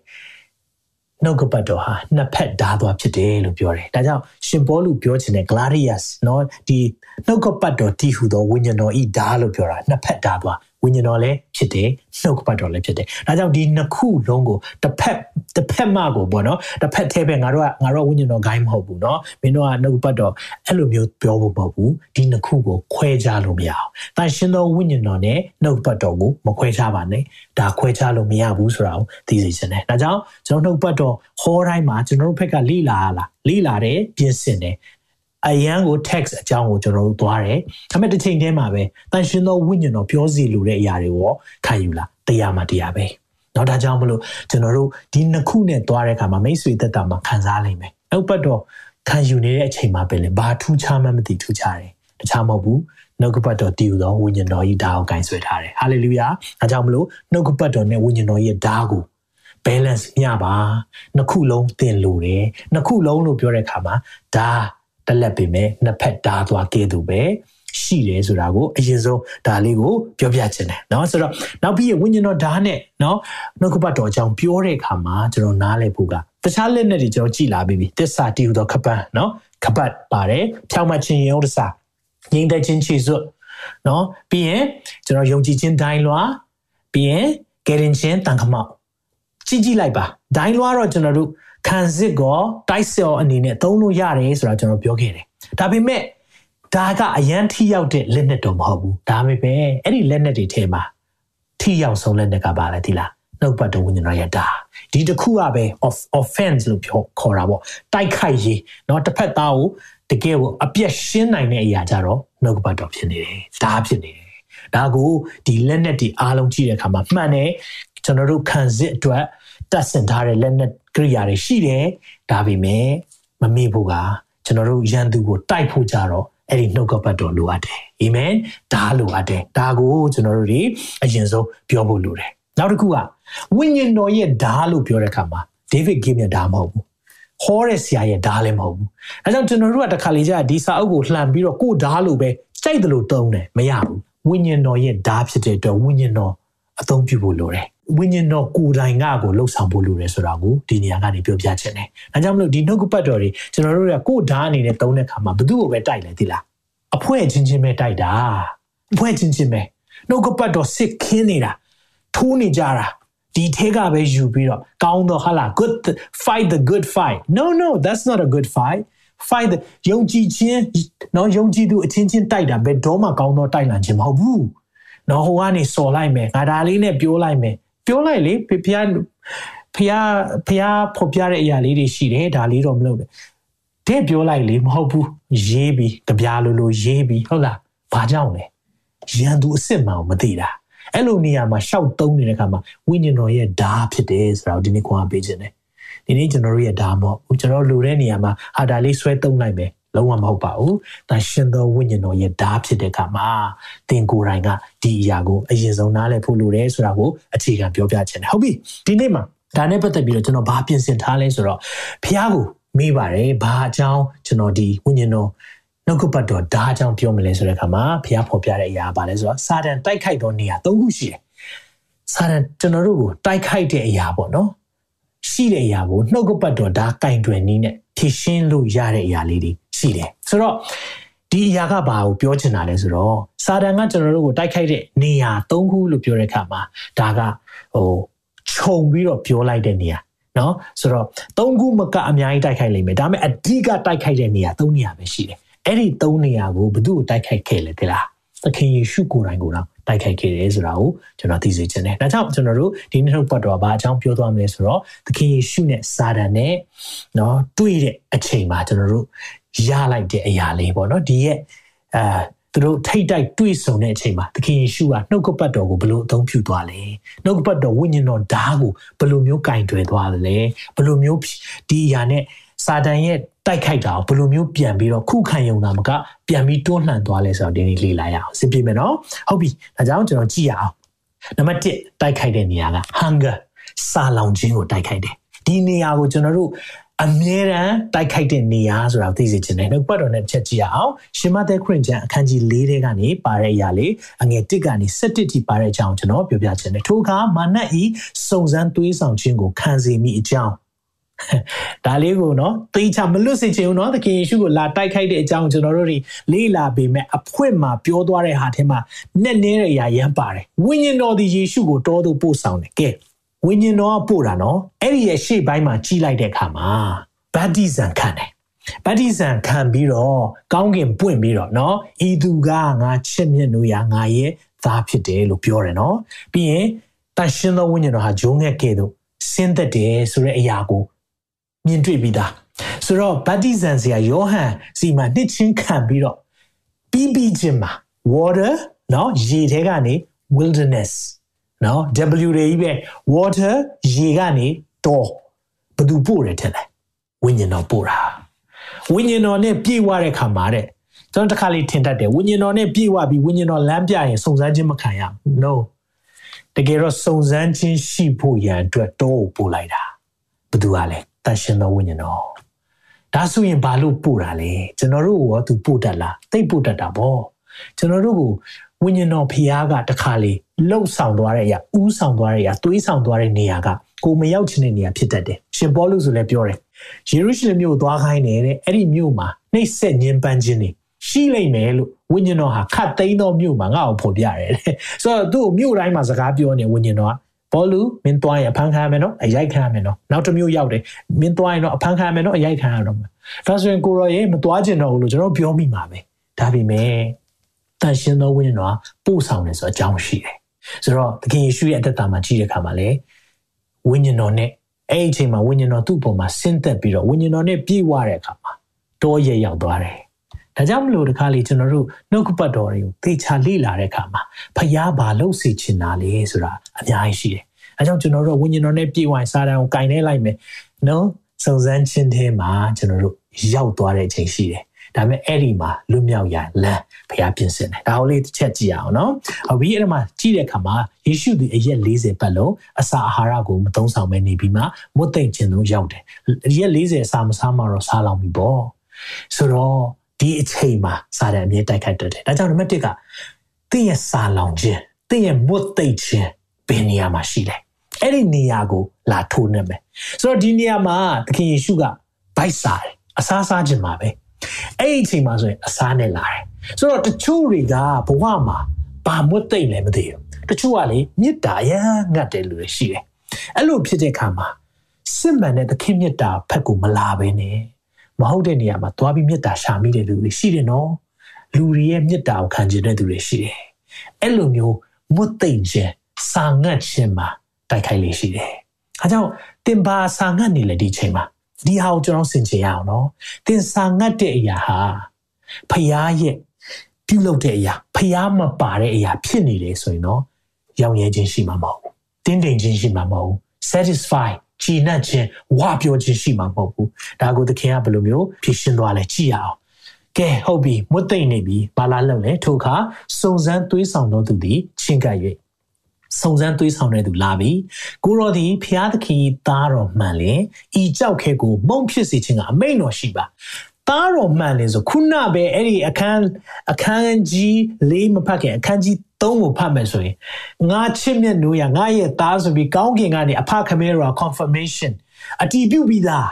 နှုတ်ကပတ်တော်ဟာနှစ်ဖက်ဓာတ်သွားဖြစ်တယ်လို့ပြောတယ်။ဒါကြောင့်ရှင်ပေါလုပြောချင်တဲ့ gladius เนาะဒီနှုတ်ကပတ်တော်တည်ဟူသောဝိညာဉ်တော်ဤဓာတ်လို့ပြောတာနှစ်ဖက်ဓာတ်သွား ဝိညာဉ်တော်လည်းဖြစ်တယ်နှုတ်ကပတ်တော်လည်းဖြစ်တယ်။ဒါကြောင့်ဒီနှစ်ခုလုံးကိုတစ်ဖက်တစ်ဖက်မှကိုပေါ့နော်တစ်ဖက်ထဲပဲငါတို့ကငါတို့ဝိညာဉ်တော်ဂိုင်းမဟုတ်ဘူးเนาะမင်းတို့ကနှုတ်ကပတ်တော်အဲ့လိုမျိုးပြောဖို့မဟုတ်ဘူးဒီနှစ်ခုကိုခွဲခြားလို့မရအောင်။တန်ရှင်သောဝိညာဉ်တော်နဲ့နှုတ်ကပတ်တော်ကိုမခွဲခြားပါနဲ့။ဒါခွဲခြားလို့မရဘူးဆိုတာကိုသိစေချင်တယ်။ဒါကြောင့်ကျွန်တော်နှုတ်ပတ်တော်ဟောတိုင်းမှာကျွန်တော်တို့ဘက်ကလိလာလာလိလာတယ်ပြင်ဆင်တယ် အရန်ကို text အကြောင်းကိုကျွန်တော်တို့သွားတယ်။ဒါပေမဲ့တစ်ချိန်တည်းမှာပဲတန်ရှင်သောဝိညာဉ်တော်ပြောစီလိုတဲ့အရာတွေကိုခံယူလာတရားမှတရားပဲ။နောက်ဒါကြောင့်မလို့ကျွန်တော်တို့ဒီနှစ်ခုနဲ့သွားတဲ့အခါမှာမိတ်ဆွေသက်တာမှာခံစားနိုင်မယ်။နောက်ပတ်တော့ခံယူနေတဲ့အချိန်မှာပဲလေဘာထူးခြားမှမသိထူးခြားတယ်။တခြားမဟုတ်ဘူး။နှုတ်ကပတ်တော်တည်ယူသောဝိညာဉ်တော်ဤဓာတ်ကိုဂိုင်းဆွဲထားတယ်။ဟာလေလုယာ။ဒါကြောင့်မလို့နှုတ်ကပတ်တော်နဲ့ဝိညာဉ်တော်ရဲ့ဓာတ်ကို balance မျှပါနှစ်ခုလုံးသင်လို့တယ်နှစ်ခုလုံးလို့ပြောတဲ့အခါမှာဒါ တက်လက်ပေမဲ့နှစ်ဖက်ဓာတ်သွားကဲသူပဲရှိတယ်ဆိုတာကိုအရင်ဆုံးဒါလေးကိုပြောပြချင်တယ်เนาะဆိုတော့နောက်ပြီးဝိညာဉ်တော်ဓာတ်နဲ့เนาะနှုတ်ကပတ်တော်အကြောင်းပြောတဲ့အခါမှာကျွန်တော်နားလည်ဖို့ကတခြားလက်နဲ့တွေကျွန်တော်ကြည်လာပြီးပြီတစ္ဆာတည်ဟူသောခပတ်เนาะခပတ်ပါတယ်ဖြောင်းမှချင်းရုံးတစ္ဆာငြိမ့်တဲ့ချင်းချီစွတ်เนาะပြီးရင်ကျွန်တော်ယုံကြည်ခြင်းဒိုင်းလွာပြီးရင်ကယ်ရင်ချင်းတန်ခမောက်ကြည့်ကြည့်လိုက်ပါဒိုင်းလွာတော့ကျွန်တော်တို့ ခံစစ်ကောတိုက်ဆောအနေနဲ့သုံးလို့ရတယ်ဆိုတာကျွန်တော်ပြောခဲ့တယ်ဒါပေမဲ့ဒါကအရန်ထိရောက်တဲ့လက်နက်တော့မဟုတ်ဘူးဒါပေမဲ့အဲ့ဒီလက်နက်တွေထဲမှာထိရောက်ဆုံးလက်နက်ကပါလဲဒီလားနှုတ်ပတ်တော်ဝိညာဉ်တော်ရဲ့ဒါဒီတစ်ခုကပဲ of offense လို့ပြောခေါ်တာပေါ့တိုက်ခိုက်ရေးเนาะတစ်ဖက်သားကိုတကယ်ကိုအပြက်ရှင်းနိုင်တဲ့အရာကြတော့နှုတ်ပတ်တော်ဖြစ်နေတယ်ဒါဖြစ်နေတယ်ဒါကိုဒီလက်နက်တွေအားလုံးကြည့်တဲ့အခါမှာမှန်တယ်ကျွန်တော်တို့ခံစစ်အတွက်တက်ဆင်ထားတဲ့လက်နက် ကိရိယာတွေရှိတယ်ဒါပေမဲ့မမေ့ဖို့ကကျွန်တော်တို့ရန်သူကိုတိုက်ဖို့ကြတော့အဲ့ဒီနှုတ်ကပတ်တော်လိုအပ်တယ်အာမင်ဒါလိုအပ်တယ်ဒါကိုကျွန်တော်တို့ဒီအရင်ဆုံးပြောဖို့လိုတယ်နောက်တစ်ခုကဝိညာဉ်တော်ရဲ့ဓာလို့ပြောတဲ့အခါမှာဒေးဗစ်ဂိမ်းရဲ့ဓာမဟုတ်ဘူးဟောတဲ့ဆရာရဲ့ဓာလည်းမဟုတ်ဘူးအဲကြောင့်ကျွန်တော်တို့ကတခါလေကြာဒီစာအုပ်ကိုလှန်ပြီးတော့ကိုယ်ဓာလို့ပဲကြိုက်တယ်လို့သုံးတယ်မရဘူးဝိညာဉ်တော်ရဲ့ဓာဖြစ်တဲ့အတွက်ဝိညာဉ်တော်အသုံးပြုဖို့လိုတယ် ဝိညာဉ်တော်ကိုယ်တိုင်ကကိုလှုပ်ဆောင်ဖို့လိုတယ်ဆိုတာကိုဒီနေရာကနေပြောပြချင်တယ်။ဒါကြောင့်မလို့ဒီနှုတ်ကပတ်တော်တွေကျွန်တော်တို့ကကိုယ်ဓာတ်အနေနဲ့သုံးတဲ့ခါမှာဘယ်သူ့ကိုပဲတိုက်လဲသိလား။အဖွဲချင်းချင်းပဲတိုက်တာ။အဖွဲချင်းချင်းပဲနှုတ်ကပတ်တော်စစ်ခင်းနေတာထိုးနေကြတာဒီထဲကပဲယူပြီးတော့ကောင်းတော့ဟာလာ good fight the good fight no no that's not a good fight fight the ယုံကြည်ခြင်းနော်ယုံကြည်သူအချင်းချင်းတိုက်တာဘယ်တော့မှကောင်းတော့တိုက်လန်ခြင်းမဟုတ်ဘူးနော်ဟိုကနေစော်လိုက်မယ်ငါဒါလေးနဲ့ပြောလိုက်မယ် ပြောလိုက်လေဖဖဖဖဖဖော်ပြတဲ့အရာလေးတွေရှိတယ်ဒါလေးတော့မလုပ်နဲ့တဲ့ပြောလိုက်လေမဟုတ်ဘူးရေးပြီးကြပြားလိုလိုရေးပြီးဟုတ်လားဘာကြောင့်လဲရန်သူအစ်စ်မှအောင်မသိတာအဲ့လိုနေရာမှာရှောက်သုံးနေတဲ့အခါမှာဝိညာဉ်တော်ရဲ့ဓာဖြစ်တယ်ဆိုတော့ဒီနေ့ခွန်အားပေးခြင်းတယ်ဒီနေ့ကျွန်တော်တို့ရဲ့ဓာမဟုတ်ကျွန်တော်လိုတဲ့နေရာမှာဟာဒါလေးဆွဲသုံးလိုက်မယ် လုံးဝမဟုတ်ပါဘူး။ဒါရှင်သောဝိညာဉ်တော်ရဲ့ဓာတ်ဖြစ်တဲ့အခါမှာသင်ကိုယ်တိုင်ကဒီအရာကိုအရင်ဆုံးနားလည်ဖို့လိုတယ်ဆိုတာကိုအခြေခံပြောပြချင်တယ်။ဟုတ်ပြီ။ဒီနေ့မှာဒါနဲ့ပတ်သက်ပြီးတော့ကျွန်တော်ဘာပြင်ဆင်ထားလဲဆိုတော့ဖះကိုမေးပါတယ်။ဘာအကြောင်းကျွန်တော်ဒီဝိညာဉ်တော်နှုတ်ကပတ်တော်ဓာတ်အကြောင်းပြောမလဲဆိုတဲ့အခါမှာဖះဖော်ပြတဲ့အရာပါလဲဆိုတော့စာတန်တိုက်ခိုက်သောနေရာ၃ခုရှိတယ်။စာတန်ကျွန်တော်တို့ကိုတိုက်ခိုက်တဲ့အရာပေါ့နော်။ရှိတဲ့အရာကိုနှုတ်ကပတ်တော်ဓာတ်ကင်တွယ်နည်းနဲ့ဖြည့်ရှင်းလို့ရတဲ့အရာလေးတွေ ရှိတယ်ဆိုတော့ဒီအရာကဘာကိုပြောချင်တာလဲဆိုတော့စာတန်ကကျွန်တော်တို့ကိုတိုက်ခိုက်တဲ့နေရာ၃ခုလို့ပြောတဲ့အခါမှာဒါကဟိုခြုံပြီးတော့ပြောလိုက်တဲ့နေရာနော်ဆိုတော့၃ခုမကအများကြီးတိုက်ခိုက်လိမ့်မယ်ဒါပေမဲ့အဓိကတိုက်ခိုက်တဲ့နေရာ၃နေရာပဲရှိတယ်အဲ့ဒီ၃နေရာကိုဘယ်သူ့ကိုတိုက်ခိုက်ခဲ့လဲဒီလားသခင်ယေရှုကိုယ်တိုင်ကိုတော့တိုက်ခိုက်ခဲ့တယ်ဆိုတာကိုကျွန်တော်သိစေချင်တယ်။ဒါကြောင့်ကျွန်တော်တို့ဒီနေ့ထုတ်ပတ်တော်ဘာအကြောင်းပြောသွားမလဲဆိုတော့သခင်ယေရှုနဲ့စာတန်နဲ့နော်တွေ့တဲ့အချိန်မှာကျွန်တော်တို့ ရလိုက်တဲ့အရာလေးပေါ့နော်ဒီရဲ့အာသူတို့ထိတ်တိုက်တွေ့ဆုံတဲ့အချိန်မှာသခင်ယေရှုကနှုတ်ကပတ်တော်ကိုဘလို့အသုံးပြုသွားလဲနှုတ်ကပတ်တော်ဝိညာဉ်တော်ဓာတ်ကိုဘလို့မျိုးကင်တွယ်သွားတယ်လဲဘလို့မျိုးဒီအရာနဲ့စာတန်ရဲ့တိုက်ခိုက်တာကိုဘယ်လိုမျိုးပြန်ပြီးတော့ခုခံယုံတာမကပြန်ပြီးတွန်းလှန်သွားလဲဆိုတော့ဒီနေ့လေ့လာရအောင်စဉ်းပြမယ်နော်ဟုတ်ပြီဒါကြောင့်ကျွန်တော်ကြည့်ရအောင်နံပါတ်1တိုက်ခိုက်တဲ့နေရာက hunger စာလောင်ခြင်းကိုတိုက်ခိုက်တယ်ဒီနေရာကိုကျွန်တော်တို့ အမြဲတမ်းတိုက်ခိုက်တဲ့နေရာဆိုတာသိစေချင်တယ်။နှုတ်ပတ်တော်နဲ့ချက်ကြည့်ရအောင်။ရှင်မသက်ခရင်ကျမ်းအခန်းကြီး၄ထဲကနေပါတဲ့အရာလေးအငယ်၁ကနေ၁၁ထိပါတဲ့အကြောင်းကျွန်တော်ပြောပြချင်တယ်။ထိုအခါမာနတ်ဤစုံစမ်းသွေးဆောင်ခြင်းကိုခံစေမိအကြောင်းဒါလေးကိုနော်သေချာမလွတ်စေချင်ဘူးနော်သခင်ယေရှုကိုလာတိုက်ခိုက်တဲ့အကြောင်းကျွန်တော်တို့တွေလေ့လာပေမဲ့အဖွင့်မှာပြောသွားတဲ့ဟာထဲမှာနဲ့နဲတဲ့အရာရမ်းပါတယ်ဝိညာဉ်တော်ဒီယေရှုကိုတောသို့ပို့ဆောင်တယ်ကဲ ဝိညာဉ်တော်ကပို့တာနော်အဲ့ဒီရဲ့ရှေ့ပိုင်းမှာကြီးလိုက်တဲ့အခါမှာဗတ္တိဇံခံတယ်ဗတ္တိဇံခံပြီးတော့ကောင်းကင်ပွင့်ပြီးတော့နော်ဤသူကငါချစ်မြတ်လို့ရငါရဲ့သားဖြစ်တယ်လို့ပြောတယ်နော်ပြီးရင်တန်ရှင်သောဝိညာဉ်တော်ဟာဂျုံငဲ့ကဲ့သို့ဆင်းသက်တယ်ဆိုတဲ့အရာကိုမြင်တွေ့ပြီးသားဆိုတော့ဗတ္တိဇံဆရာယောဟန်စီမှာနှစ်ချင်းခံပြီးတော့ပြီးပြီးချင်းမှာ water နော်ရေထဲကနေ wilderness နော် W တွေကြီးပဲ water ရေကနေတော်ဘသူပို့တယ်ထင်လဲဝိညာဉ်တော်ပို့တာဝိညာဉ်တော်နဲ့ပြေဝတဲ့ခါမှာတဲ့ကျွန်တော်တစ်ခါလေးထင်တတ်တယ်ဝိညာဉ်တော်နဲ့ပြေဝပြီးဝိညာဉ်တော်လမ်းပြရင်စုံစမ်းခြင်းမခံရဘူး no တကယ်တော့စုံစမ်းခြင်းရှိဖို့ရန်အတွက်တော်ကိုပို့လိုက်တာဘသူကလဲတန်ရှင်တော်ဝိညာဉ်တော်ဒါဆိုရင်ဘာလို့ပို့တာလဲကျွန်တော်တို့ရောသူပို့တတ်လားသိပို့တတ်တာဗောကျွန်တော်တို့ကို ဝိညာဉ်တော်ဖျားကတခါလေလှုပ်ဆောင်သွားတဲ့အရာဥဆောင်သွားတဲ့အရာတွေးဆောင်သွားတဲ့နေရာကကိုမရောက်ချင်တဲ့နေရာဖြစ်တတ်တယ်ရှင်ပေါလုဆိုလည်းပြောတယ်ယေရုရှလင်မြို့သွားခိုင်းတယ်တဲ့အဲ့ဒီမြို့မှာနှိပ်စက်ညှဉ်းပန်းခြင်းတွေရှိလိမ့်မယ်လို့ဝိညာဉ်တော်ဟာခတ်သိမ်းသောမြို့မှာငါ့ကိုဖော်ပြရတယ်ဆိုတော့သူ့မြို့တိုင်းမှာစကားပြောနေဝိညာဉ်တော်ကဘောလူမင်းသွားရင်အဖမ်းခံရမယ်နော်အရိုက်ခံရမယ်နော်နောက်တစ်မျိုးရောက်တယ်မင်းသွားရင်တော့အဖမ်းခံရမယ်နော်အရိုက်ခံရတော့မယ်ဒါဆိုရင်ကိုရောရေမသွားကျင်တော့ဘူးလို့ကျွန်တော်ပြောမိမှာပဲဒါပေမဲ့ တန်ရှင်သောဝိညာဉ်တော်ပို့ဆောင်တယ်ဆိုအကြောင်းရှိတယ်ဆိုတော့သခင်ယေရှုရဲ့အသက်တာမှာကြည့်တဲ့အခါမှာလေဝိညာဉ်တော်နဲ့အဲ့ဒီအချိန်မှာဝိညာဉ်တော်သူ့ပုံမှာဆင်းသက်ပြီးတော့ဝိညာဉ်တော်နဲ့ပြည့်ဝတဲ့အခါမှာတောရဲရောက်သွားတယ်ဒါကြောင့်မလို့တခါလေကျွန်တော်တို့နှုတ်ကပတ်တော်တွေကိုသေချာလေ့လာတဲ့အခါမှာဖျားဘာလို့စီချင်တာလဲဆိုတာအများကြီးရှိတယ်။အဲကြောင့်ကျွန်တော်တို့ဝိညာဉ်တော်နဲ့ပြေဝိုင်စာတန်ကိုကင်နေလိုက်မယ်။နော်စုံစမ်းခြင်းထဲမှာကျွန်တော်တို့ရောက်သွားတဲ့အချိန်ရှိတယ်။ဒါပေမဲ့အဲ့ဒီမှာလွတ်မြောက်ရလမ်း ဖျားပြင်ဆင်တယ်။ဒါကိုလေးတစ်ချက်ကြည့်အောင်နော်။ဟုတ်ပြီအဲ့ဒီမှာကြည့်တဲ့အခါမှာယေရှုဒီအရက်40ပတ်လုံးအစာအာဟာရကိုမသုံးဆောင်မဲနေပြီးမှမွတ်သိမ့်ခြင်းတို့ရောက်တယ်။အရက်40အစာမစားမှတော့စားလောင်ပြီပေါ့။ဆိုတော့ဒီအချိန်မှာစာတန်အမြဲတိုက်ခိုက်တတ်တယ်။ဒါကြောင့်နံပါတ်1ကသင်ရဲ့စာလောင်ခြင်းသင်ရဲ့မွတ်သိမ့်ခြင်းဘယ်နေရာမှာရှိလဲ။အဲ့ဒီနေရာကိုလာထိုးနေမယ်။ဆိုတော့ဒီနေရာမှာသခင်ယေရှုကဗိုက်စားတယ်။အစားစားခြင်းမှာပဲ။အဲ့ဒီအချိန်မှာဆိုရင်အစားနဲ့လာတယ်။ ဆိုတော့တချို့တွေကဘဝမှာဘာမွတ်သိမ့်လဲမသိဘူး။တချို့ကလေမေတ္တာရမ်းငတ်တယ်လို့ရှိတယ်။အဲ့လိုဖြစ်တဲ့အခါမှာစစ်မှန်တဲ့သခင်မေတ္တာဖက်ကိုမလာဘဲနဲ့မဟုတ်တဲ့နေရာမှာသွားပြီးမေတ္တာရှာမိတဲ့လူတွေရှိတယ်နော်လူတွေရဲ့မေတ္တာကိုခံကျင်တဲ့သူတွေရှိတယ်အဲ့လိုမျိုးမွတ်သိမ့်ခြင်းစာငတ်ခြင်းမှာတိုက်ခိုက်လေးရှိတယ်အဲကြောင့်တင်ပါစာငတ်နေလေဒီချိန်မှာဒီဟာကိုကျွန်တော်ဆင်ခြင်ရအောင်နော်တင်စာငတ်တဲ့အရာဟာဖျားရဲ့ ပြုလုပ်တဲ့အရာဖျားမပါတဲ့အရာဖြစ်နေတယ်ဆိုရင်တော့ရောင်ရဲခြင်းရှိမှာမဟုတ်ဘူးတင်းတိမ်ခြင်းရှိမှာမဟုတ်ဘူး satisfy ကြည်နပ်ခြင်းဝါပြောခြင်းရှိမှာမဟုတ်ဘူးဒါကိုသခင်ကဘယ်လိုမျိုးဖြစ်ရှင်းသွားလဲကြည့်ရအောင်ကဲဟုတ်ပြီမွတ်သိမ့်နေပြီဘာလာလုပ်လဲထို့အခါစုံစမ်းသွေးဆောင်တော်သူသည်ချင်းကပ်၍စုံစမ်းသွေးဆောင်တဲ့သူလာပြီကိုရောသည်ဖျားသခင်သားတော်မှန်လင်ဤကြောက်ခဲကိုမုံဖြစ်စေခြင်းကအမိန်တော်ရှိပါ သားတော်မှန်လေဆိုခုနပဲအဲ့ဒီအခန်းအခန်းကြီးလေးမဖတ်ခင်အခန်းကြီး3ကိုဖတ်မယ်ဆိုရင်ငါချစ်မြတ်နိုးရငါရဲ့သားဆိုပြီးကောင်းကင်ကနေအဖခမဲရော confirmation အတီးပြုတ်ပြီးသား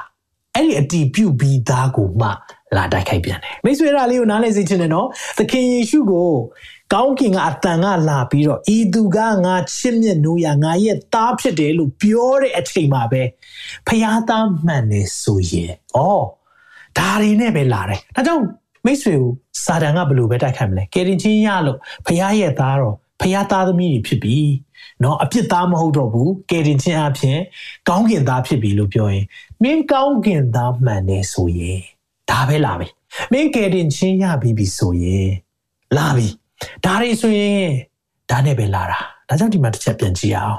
အဲ့ဒီအတီးပြုတ်ပြီးသားကိုမှလာတိုက်ခိုက်ပြန်တယ်မိတ်ဆွေရာလေးကိုနားလည်စေချင်တယ်နော်သခင်ယေရှုကိုကောင်းကင်ကအတန်ကလာပြီးတော့ဤသူကငါချစ်မြတ်နိုးရငါရဲ့သားဖြစ်တယ်လို့ပြောတဲ့အချိန်မှာပဲဖျားသားမှန်နေဆိုရင်ဩ ဒါတွေနဲ့ပဲလာတယ်ဒါကြောင့်မိတ်ဆွေကိုစာတန်ကဘယ်လိုပဲတိုက်ခိုက်မလဲကယ်တင်ချင်းရလို့ဖခင်ရဲ့သားတော် ဖခင်သားသမီးတွေဖြစ်ပြီเนาะအပြစ်သားမဟုတ်တော့ဘူးကယ်တင်ခြင်းအပြင်ကောင်းကင်သားဖြစ်ပြီလို့ပြောရင်မင်းကောင်းကင်သားမှန်နေဆိုရင်ဒါပဲလာပြီမင်းကယ်တင်ခြင်းရပြီပြီဆိုရင်လာပြီဒါတွေဆိုရင်ဒါနဲ့ပဲလာတာဒါကြောင့်ဒီမှာတစ်ချက်ပြန်ကြည့်အောင်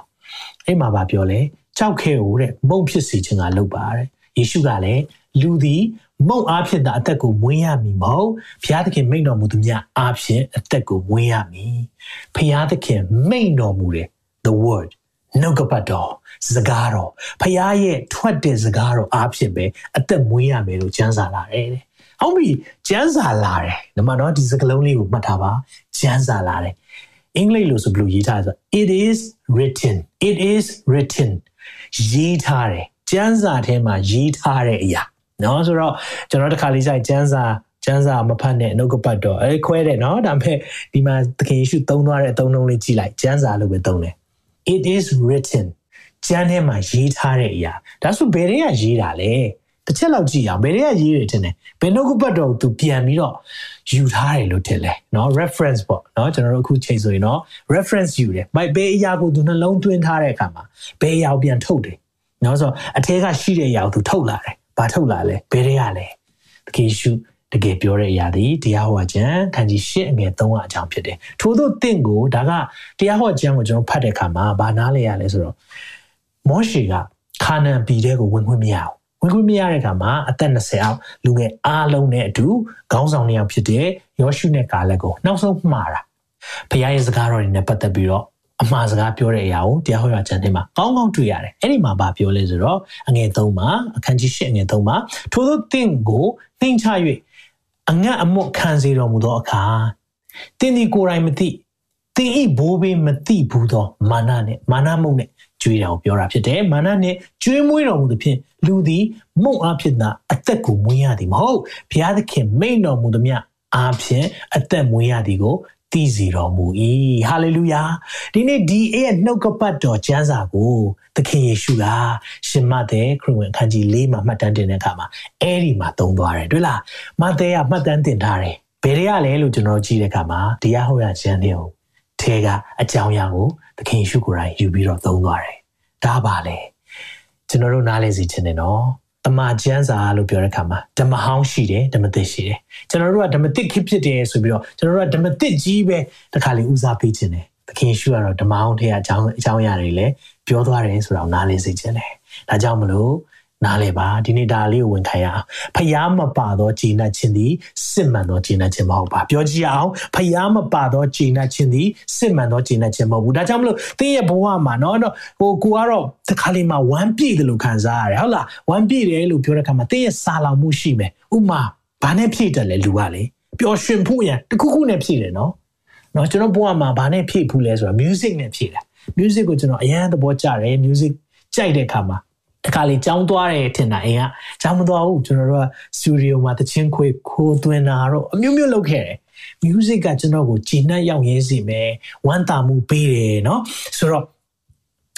အဲ့မှာဗာပြောလဲကြောက်ခဲကိုတဲ့မုံဖြစ်စီခြင်းကလုပ်ပါတဲ့ယေရှုကလည်းလူသည် မုံအားဖြင့်သာအသက်ကိုမွေးရမည်မဟုတ်ဘုရားသခင်မိန့်တော်မူသူများအားဖြင့်အသက်ကိုမွေးရမည်ဘုရားသခင်မိန့်တော်မူတဲ့ the word နှုတ်ကပတ်တော်စကားတော်ဖခင်ရဲ့ထွက်တဲ့စကားတော်အားဖြင့်ပဲအသက်မွေးရမယ်လို့ကျမ်းစာလာတယ်တဲ့။ဟုတ်ပြီကျမ်းစာလာတယ်။ဒီမှာတော့ဒီစကားလုံးလေးကိုမှတ်ထားပါကျမ်းစာလာတယ်။အင်္ဂလိပ်လိုဆိုဘယ်လိုရေးထားလဲဆို it is written it is written ရေးထားတယ်ကျမ်းစာထဲမှာရေးထားတဲ့အရာ နော်ဆိုတော့ကျွန်တော်တခါလေးကျကျမ်းစာကျမ်းစာမဖတ်နဲ့နှုတ်ကပတ်တော့အဲခွဲတယ်နော်ဒါပေမဲ့ဒီမှာသခင်ယေရှုသုံးသွားတဲ့အသုံးလုံးလေးကြည့်လိုက်ကျမ်းစာလို့ပဲသုံးတယ် it is written ကျမ်းထဲမှာရေးထားတဲ့အရာဒါဆိုဘယ်တွေကရေးတာလဲတစ်ချက်လောက်ကြည့်အောင်ဘယ်တွေကရေးတယ်တင်တယ်ဘယ်နှုတ်ကပတ်တော်သူပြန်ပြီးတော့ယူထားတယ်လို့ထင်လဲเนาะ reference ပေါ့เนาะကျွန်တော်တို့အခုချိန်ဆိုရင်เนาะ reference ယူတယ်မိုက်ဘယ်အရာကိုသူနှလုံးသွင်းထားတဲ့အခါမှာဘယ်အရာကိုပြန်ထုတ်တယ်เนาะဆိုတော့အထဲကရှိတဲ့အရာကိုသူထုတ်လာတယ် ဘာထုတ်လာလဲဘယ်တွေကလဲတကယ်ရှုတကယ်ပြောတဲ့အရာဒီတရားဟောခြင်းခန်းကြီး၈အငယ်၃အကြောင်းဖြစ်တယ်ထို့သောတင့်ကိုဒါကတရားဟောခြင်းကိုကျွန်တော်ဖတ်တဲ့အခါမှာဘာနားလဲရလဲဆိုတော့မောရှေကခါနန်ပြည်တဲ့ကိုဝင်ခွင့်မရအောင်ဝင်ခွင့်မရတဲ့အခါမှာအသက်20အောက်လူငယ်အားလုံးနဲ့အတူခေါင်းဆောင်နှစ်ယောက်ဖြစ်တဲ့ယောရှုနဲ့ကာလက်ကိုနောက်ဆုံးမှားတာဖခင်ရဲ့စကားတော်တွေနဲ့ပတ်သက်ပြီးတော့ အမှားစကားပြောတဲ့အရာကိုတရားဟောရကျမ်းထဲမှာကောင်းကောင်းတွေ့ရတယ်။အဲ့ဒီမှာဗာပြောလဲဆိုတော့အငယ်3မှာအခန်းကြီး8အငယ်3မှာထို့သောတင့်ကိုနှိမ်ချ၍အငတ်အမွတ်ခံစေတော်မူသောအခါတင်းဒီကိုယ်တိုင်မသိတင်းဤဘိုးဘေးမသိဘူးသောမာနနဲ့မာနမုတ်နဲ့ကြွေးတာကိုပြောတာဖြစ်တယ်မာနနဲ့ကြွေးမွေးတော်မူသဖြင့်လူသည်မုတ်အားဖြင့်သာအသက်ကိုမွေးရသည်မဟုတ်ဘုရားသခင်မိန့်တော်မူသမျှအားဖြင့်အသက်မွေးရသည်ကို တည်စီတော်မူ၏ဟာလေလုယာဒီနေ့ဒီရဲ့နှုတ်ကပတ်တော်ကျမ်းစာကိုသခင်ယေရှုကရှင်မသက်ခရစ်ဝင်အခန်းကြီး၄မှာမှတ်တမ်းတင်တဲ့အခါမှာအဲ့ဒီမှာသုံးသွားတယ်တွေ့လားမဿဲကမှတ်တမ်းတင်ထားတယ်ဘယ်တွေကလဲလို့ကျွန်တော်ကြည့်တဲ့အခါမှာတရားဟောရကျမ်းတွေကိုထဲကအကြောင်းအရာကိုသခင်ယေရှုကိုယ်တိုင်ယူပြီးတော့သုံးသွားတယ်ဒါပါလေကျွန်တော်တို့နားလည်စီခြင်းနဲ့နော် တမန်ကျမ်းစာလို့ပြောတဲ့အခါမှာဓမ္မဟောင်းရှိတယ်ဓမ္မသစ်ရှိတယ်ကျွန်တော်တို့ကဓမ္မသစ်ခစ်ဖြစ်တယ်ဆိုပြီးတော့ကျွန်တော်တို့ကဓမ္မသစ်ကြီးပဲတခါလေဦးစားပေးခြင်းတယ်သခင်ရှုကတော့ဓမ္မဟောင်းထဲအကြောင်းအကြောင်းအရာတွေလည်းပြောသွားတယ်ဆိုတော့နားလည်စေခြင်းတယ်ဒါကြောင့်မလို့ နားလေပါဒီနေ့ဒါလေးကိုဝန်ခံရအောင်ဖျားမပါသောဂျေနတ်ခြင်းသည်စစ်မှန်သောဂျေနတ်ခြင်းမဟုတ်ပါပြောကြည့်အောင်ဖျားမပါသောဂျေနတ်ခြင်းသည်စစ်မှန်သောဂျေနတ်ခြင်းမဟုတ်ဘူးဒါကြောင့်မလို့တင်းရဲ့ဘဝမှာเนาะဟိုကိုကတော့တခါလေးမှာဝမ်းပြည့်တယ်လို့ခံစားရတယ်ဟုတ်လားဝမ်းပြည့်တယ်လို့ပြောတဲ့အခါမှာတင်းရဲ့စာလောင်မှုရှိမယ်ဥမာဘာနဲ့ဖြည့်တယ်လဲလူကလေပျော်ရွှင်ဖို့ရန်တခုခုနဲ့ဖြည့်တယ်เนาะเนาะကျွန်တော်ဘဝမှာဘာနဲ့ဖြည့်ဘူးလဲဆိုတော့ music နဲ့ဖြည့်တယ် music ကိုကျွန်တော်အရန်သဘောကျတယ် music ကြိုက်တဲ့အခါမှာ တခါလေကြောင်းသွားတယ်ထင်တာအိမ်ကကြောင်းမသွားဘူးကျွန်တော်တို့ကစတူဒီယိုမှာတချင်းခွေခိုးသွင်းတာတော့အမျိုးမျိုးလုပ်ခဲ့တယ် music ကကျွန်တော်ကိုဂျင်းနဲ့ရောက်ရင်းစီမယ်ဝမ်းသာမှုပေးတယ်เนาะဆိုတော့